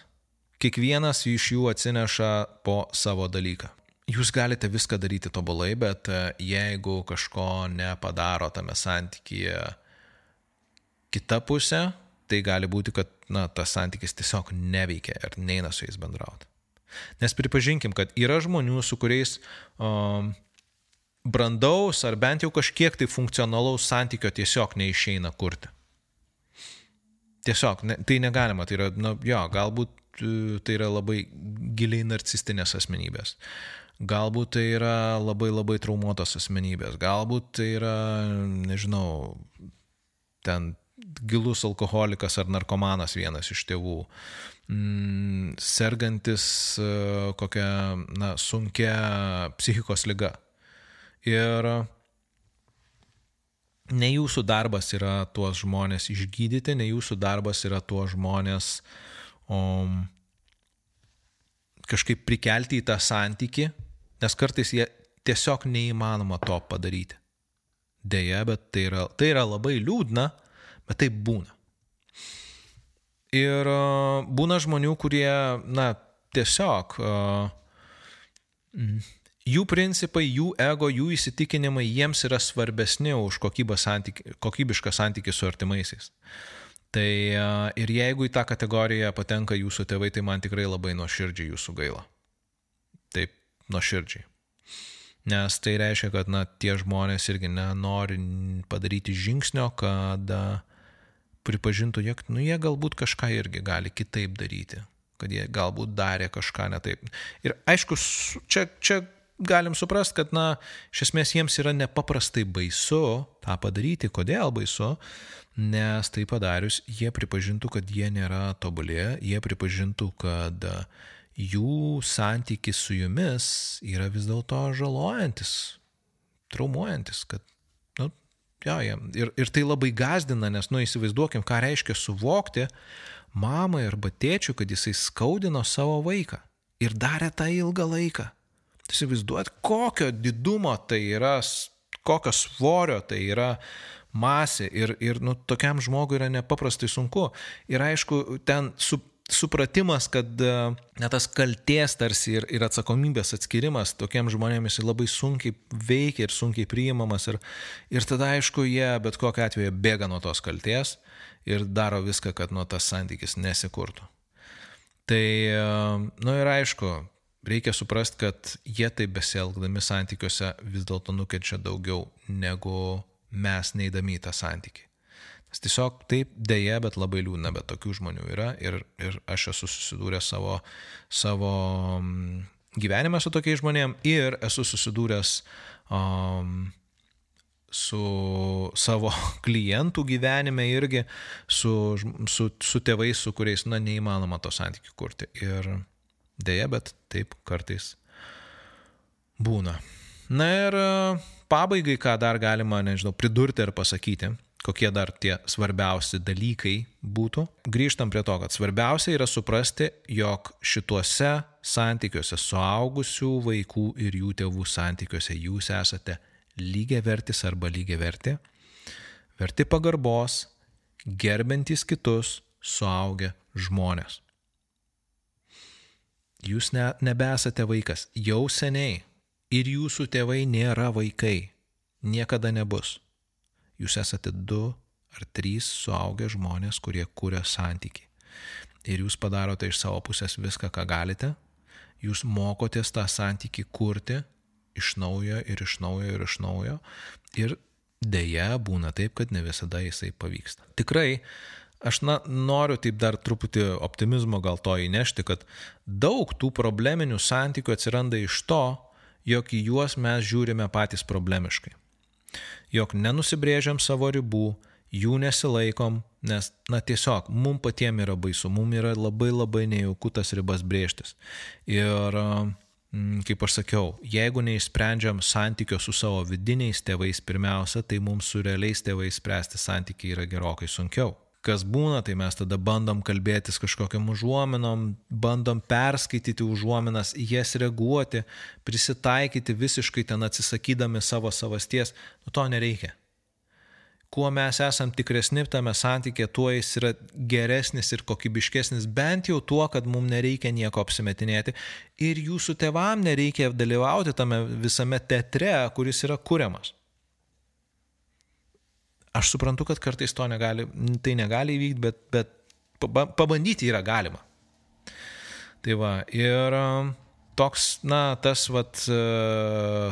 Kiekvienas iš jų atsineša po savo dalyką. Jūs galite viską daryti tobulai, bet e, jeigu kažko nepadaro tame santykyje kita pusė, tai gali būti, kad na, tas santykis tiesiog neveikia ir neina su jais bendrauti. Nes pripažinkim, kad yra žmonių, su kuriais um, brandaus ar bent jau kažkiek tai funkcionalaus santykio tiesiog neišeina kurti. Tiesiog, ne, tai negalima, tai yra, na, jo, galbūt tai yra labai giliai narcistinės asmenybės. Galbūt tai yra labai labai traumuotos asmenybės, galbūt tai yra, nežinau, ten gilus alkoholikas ar narkomanas vienas iš tėvų, mm, sergantis e, kokią na, sunkia psichikos lyga. Ir ne jūsų darbas yra tuos žmonės išgydyti, ne jūsų darbas yra tuos žmonės o, kažkaip prikelti į tą santyki, nes kartais jie tiesiog neįmanoma to padaryti. Deja, bet tai yra, tai yra labai liūdna, bet tai būna. Ir uh, būna žmonių, kurie, na, tiesiog uh, jų principai, jų ego, jų įsitikinimai jiems yra svarbesni už santyki, kokybišką santykį su artimaisiais. Tai ir jeigu į tą kategoriją patenka jūsų tėvai, tai man tikrai labai nuoširdžiai jūsų gaila. Taip, nuoširdžiai. Nes tai reiškia, kad na, tie žmonės irgi nenori padaryti žingsnio, kad pripažintų, jog nu, jie galbūt kažką irgi gali kitaip daryti, kad jie galbūt darė kažką ne taip. Ir aišku, čia, čia galim suprasti, kad, na, iš esmės jiems yra nepaprastai baisu tą padaryti. Kodėl baisu? Nes tai padarius, jie pripažintų, kad jie nėra tobulė, jie pripažintų, kad jų santykis su jumis yra vis dėlto žalojantis, traumuojantis, kad, nu, jo, ir, ir tai labai gazdina, nes, nu, įsivaizduokim, ką reiškia suvokti mamai arba tėčiu, kad jisai skaudino savo vaiką ir darė tą ilgą laiką. Įsivaizduot, kokio didumo tai yra, kokio svorio tai yra masė ir, ir nu, tokiam žmogui yra nepaprastai sunku. Ir aišku, ten su, supratimas, kad net tas kalties tarsi ir, ir atsakomybės atskirimas tokiem žmonėmis labai sunkiai veikia ir sunkiai priimamas. Ir, ir tada aišku, jie bet kokiu atveju bėga nuo tos kalties ir daro viską, kad nuo tas santykis nesikurtų. Tai, nu ir aišku, reikia suprasti, kad jie taip besielgdami santykiuose vis dėlto nukenčia daugiau negu mes neįdami į tą santykį. Nes tiesiog taip dėja, bet labai liūdna, bet tokių žmonių yra ir, ir aš esu susidūręs savo, savo mm, gyvenime su tokiais žmonėm ir esu susidūręs um, su savo klientų gyvenime irgi, su, su, su tėvais, su kuriais, na, neįmanoma to santykių kurti. Ir Deja, bet taip kartais būna. Na ir e, pabaigai, ką dar galima, nežinau, pridurti ar pasakyti, kokie dar tie svarbiausi dalykai būtų. Grįžtam prie to, kad svarbiausia yra suprasti, jog šituose santykiuose, suaugusių vaikų ir jų tėvų santykiuose jūs esate lygiai vertis arba lygiai verti, verti pagarbos, gerbintys kitus, suaugę žmonės. Jūs ne, nebesate vaikas, jau seniai. Ir jūsų tėvai nėra vaikai. Niekada nebus. Jūs esate du ar trys suaugę žmonės, kurie kūrė santyki. ir jūs padarote iš savo pusės viską, ką galite, jūs mokotės tą santyki kurti iš naujo ir iš naujo ir iš naujo. Ir dėja būna taip, kad ne visada jisai pavyksta. Tikrai, aš na, noriu taip dar truputį optimizmo gal to įnešti, kad daug tų probleminių santykių atsiranda iš to, jog į juos mes žiūrime patys problemiškai. Jog nenusibrėžiam savo ribų, jų nesilaikom, nes, na tiesiog, mum patiems yra baisu, mum yra labai labai nejauku tas ribas brėžtis. Ir, mm, kaip aš sakiau, jeigu neišsprendžiam santykio su savo vidiniais tėvais pirmiausia, tai mums su realiais tėvais spręsti santykiai yra gerokai sunkiau kas būna, tai mes tada bandom kalbėtis kažkokiam užuominom, bandom perskaityti užuominas, jas reaguoti, prisitaikyti visiškai ten atsisakydami savo savasties, nu to nereikia. Kuo mes esam tikresni tame santykė, tuo jis yra geresnis ir kokybiškesnis, bent jau tuo, kad mums nereikia nieko apsimetinėti. Ir jūsų tevam nereikia dalyvauti tame visame teatre, kuris yra kuriamas. Aš suprantu, kad kartais to negali, tai negali įvykti, bet, bet pabandyti yra galima. Tai va, ir toks, na, tas, vat,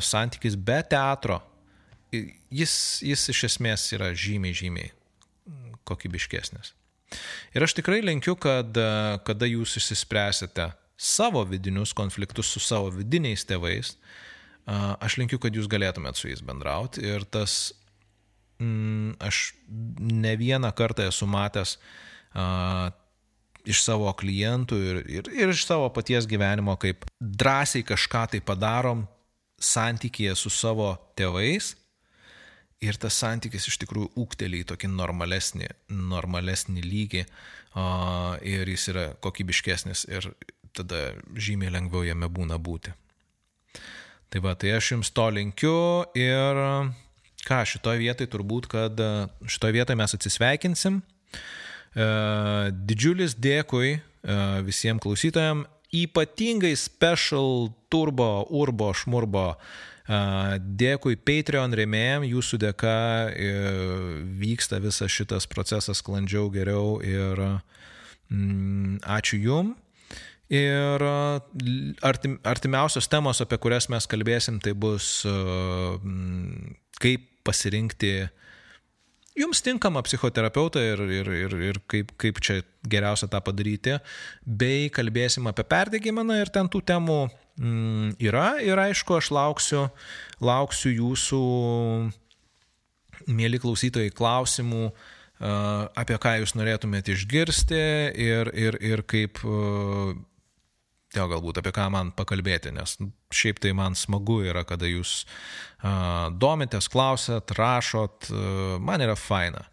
santykis be teatro, jis, jis iš esmės yra žymiai, žymiai kokybiškesnis. Ir aš tikrai linkiu, kad kada jūs išsispręsite savo vidinius konfliktus su savo vidiniais tėvais, aš linkiu, kad jūs galėtumėt su jais bendrauti. Ir tas, mm, aš ne vieną kartą esu matęs a, iš savo klientų ir, ir, ir iš savo paties gyvenimo, kaip drąsiai kažką tai padarom santykėje su savo tėvais ir tas santykis iš tikrųjų ūktelį į tokį normalesnį, normalesnį lygį o, ir jis yra kokybiškesnis ir tada žymiai lengviau jame būna būti. Tai va, tai aš jums to linkiu ir ką, šitoje vietoje turbūt, kad šitoje vietoje mes atsisveikinsim. E, didžiulis dėkui e, visiems klausytojams, ypatingai special turbo, urbo, šmurbo Dėkui Patreon remėjim, jūsų dėka e, vyksta visas šitas procesas sklandžiau, geriau ir mm, ačiū Jum. Ir artim, artimiausios temos, apie kurias mes kalbėsim, tai bus kaip pasirinkti jums tinkamą psichoterapeutą ir, ir, ir, ir kaip, kaip čia geriausia tą padaryti, bei kalbėsim apie perdėgymą ir ten tų temų mm, yra. Ir aišku, aš lauksiu, lauksiu jūsų, mėly klausytojai, klausimų, apie ką jūs norėtumėte išgirsti ir, ir, ir kaip, jo galbūt apie ką man pakalbėti, nes šiaip tai man smagu yra, kada jūs uh, domitės, klausot, rašot, uh, man yra faina.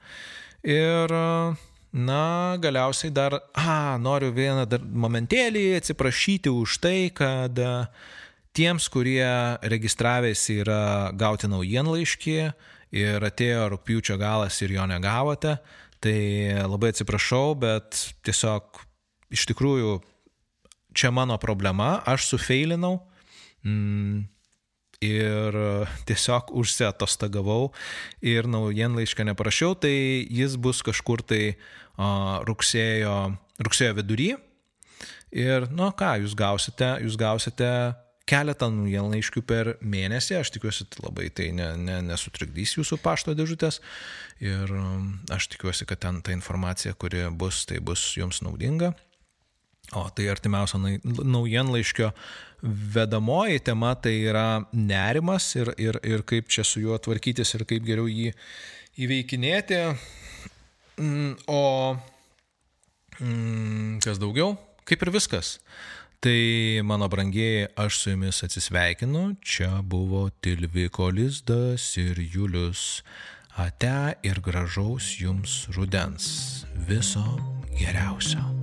Ir uh, Na, galiausiai dar, a, noriu vieną dar momentėlį atsiprašyti už tai, kad tiems, kurie registravėsi yra gauti naujienlaiškį ir atėjo rūpiučio galas ir jo negavote, tai labai atsiprašau, bet tiesiog iš tikrųjų čia mano problema, aš sufeilinau. Mm, ir tiesiog užsiatostagavau ir naujienlaišką neparašiau, tai jis bus kažkur tai rugsėjo, rugsėjo vidury. Ir, nu ką, jūs gausite, jūs gausite keletą naujienlaiškių per mėnesį, aš tikiuosi, tai labai tai ne, ne, nesutrikdys jūsų pašto dėžutės ir aš tikiuosi, kad ten ta informacija, kuri bus, tai bus jums naudinga. O tai artimiausio naujienlaiškio vedamoji tema tai yra nerimas ir, ir, ir kaip čia su juo tvarkytis ir kaip geriau jį įveikinėti. Mm, o mm, kas daugiau? Kaip ir viskas. Tai mano brangieji, aš su jumis atsisveikinu. Čia buvo Tilviko Lizdas ir Julius. Ate ir gražaus jums rudens. Viso geriausio.